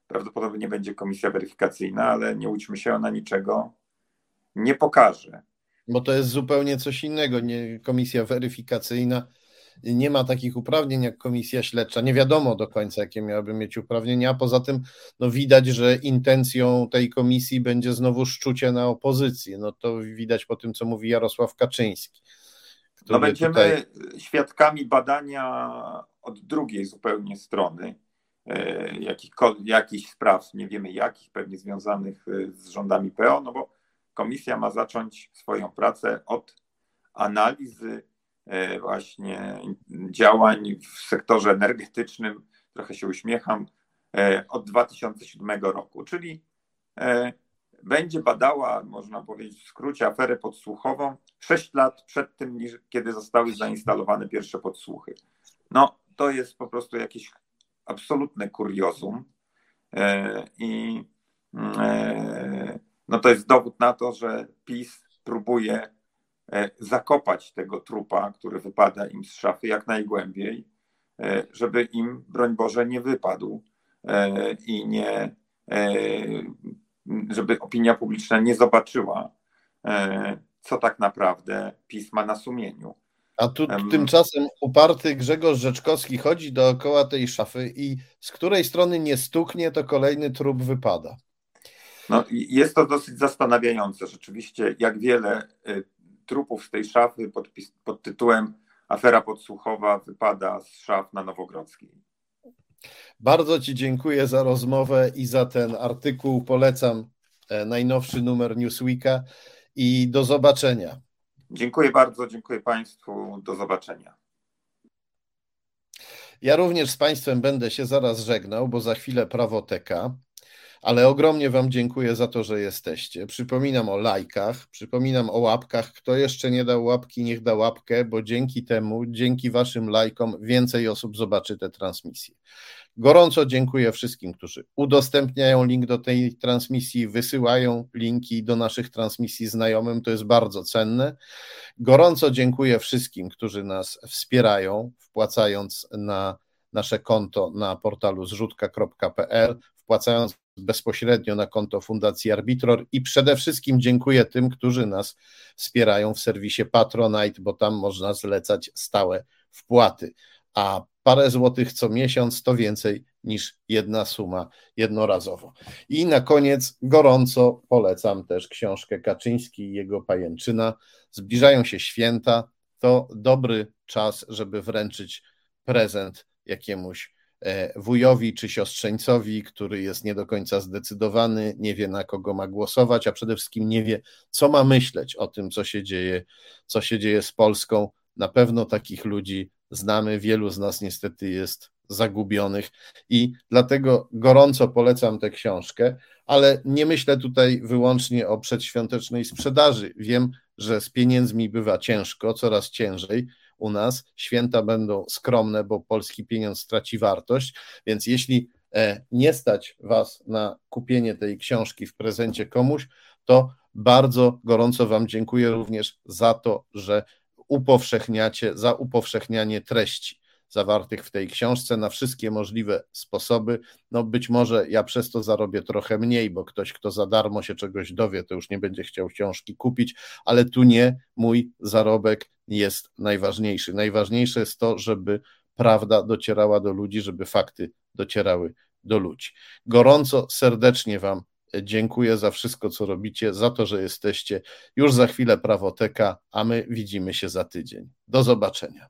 Prawdopodobnie będzie komisja weryfikacyjna, ale nie łudźmy się, ona niczego nie pokaże. Bo to jest zupełnie coś innego. Nie, komisja weryfikacyjna nie ma takich uprawnień jak komisja śledcza. Nie wiadomo do końca, jakie miałaby mieć uprawnienia. A poza tym no, widać, że intencją tej komisji będzie znowu szczucie na opozycję. No to widać po tym, co mówi Jarosław Kaczyński. No będziemy tutaj... świadkami badania od drugiej zupełnie strony E, jakichś spraw, nie wiemy jakich, pewnie związanych e, z rządami PO, no bo komisja ma zacząć swoją pracę od analizy właśnie działań w sektorze energetycznym, trochę się uśmiecham, od 2007 roku, czyli będzie badała, można powiedzieć w skrócie, aferę podsłuchową 6 lat przed tym, kiedy zostały zainstalowane pierwsze podsłuchy. No, to jest po prostu jakieś absolutne kuriozum. E, i e, no to jest dowód na to, że PiS próbuje e, zakopać tego trupa, który wypada im z szafy jak najgłębiej, żeby im, broń Boże, nie wypadł i nie, żeby opinia publiczna nie zobaczyła, co tak naprawdę PiS ma na sumieniu. A tu tymczasem uparty Grzegorz Rzeczkowski chodzi dookoła tej szafy i z której strony nie stuknie, to kolejny trup wypada. No, jest to dosyć zastanawiające rzeczywiście, jak wiele trupów z tej szafy pod, pod tytułem Afera podsłuchowa wypada z szaf na Nowogrodzkiej. Bardzo Ci dziękuję za rozmowę i za ten artykuł. Polecam e, najnowszy numer Newsweeka i do zobaczenia. Dziękuję bardzo, dziękuję Państwu. Do zobaczenia. Ja również z Państwem będę się zaraz żegnał, bo za chwilę prawoteka, ale ogromnie Wam dziękuję za to, że jesteście. Przypominam o lajkach, przypominam o łapkach. Kto jeszcze nie dał łapki, niech da łapkę, bo dzięki temu, dzięki Waszym lajkom, więcej osób zobaczy tę transmisję. Gorąco dziękuję wszystkim, którzy udostępniają link do tej transmisji, wysyłają linki do naszych transmisji znajomym, to jest bardzo cenne. Gorąco dziękuję wszystkim, którzy nas wspierają, wpłacając na nasze konto na portalu zrzutka.pl, wpłacając bezpośrednio na konto Fundacji Arbitror i przede wszystkim dziękuję tym, którzy nas wspierają w serwisie Patronite, bo tam można zlecać stałe wpłaty. A parę złotych co miesiąc to więcej niż jedna suma jednorazowo. I na koniec gorąco polecam też książkę Kaczyński i jego pajęczyna. Zbliżają się święta, to dobry czas, żeby wręczyć prezent jakiemuś wujowi czy siostrzeńcowi, który jest nie do końca zdecydowany, nie wie na kogo ma głosować, a przede wszystkim nie wie, co ma myśleć o tym, co się dzieje, co się dzieje z Polską. Na pewno takich ludzi znamy, wielu z nas niestety jest zagubionych i dlatego gorąco polecam tę książkę, ale nie myślę tutaj wyłącznie o przedświątecznej sprzedaży. Wiem, że z pieniędzmi bywa ciężko, coraz ciężej u nas. Święta będą skromne, bo polski pieniądz straci wartość, więc jeśli e, nie stać Was na kupienie tej książki w prezencie komuś, to bardzo gorąco Wam dziękuję również za to, że upowszechniacie, za upowszechnianie treści zawartych w tej książce na wszystkie możliwe sposoby. No być może ja przez to zarobię trochę mniej, bo ktoś, kto za darmo się czegoś dowie, to już nie będzie chciał książki kupić, ale tu nie, mój zarobek jest najważniejszy. Najważniejsze jest to, żeby prawda docierała do ludzi, żeby fakty docierały do ludzi. Gorąco, serdecznie Wam Dziękuję za wszystko, co robicie, za to, że jesteście. Już za chwilę prawoteka, a my widzimy się za tydzień. Do zobaczenia.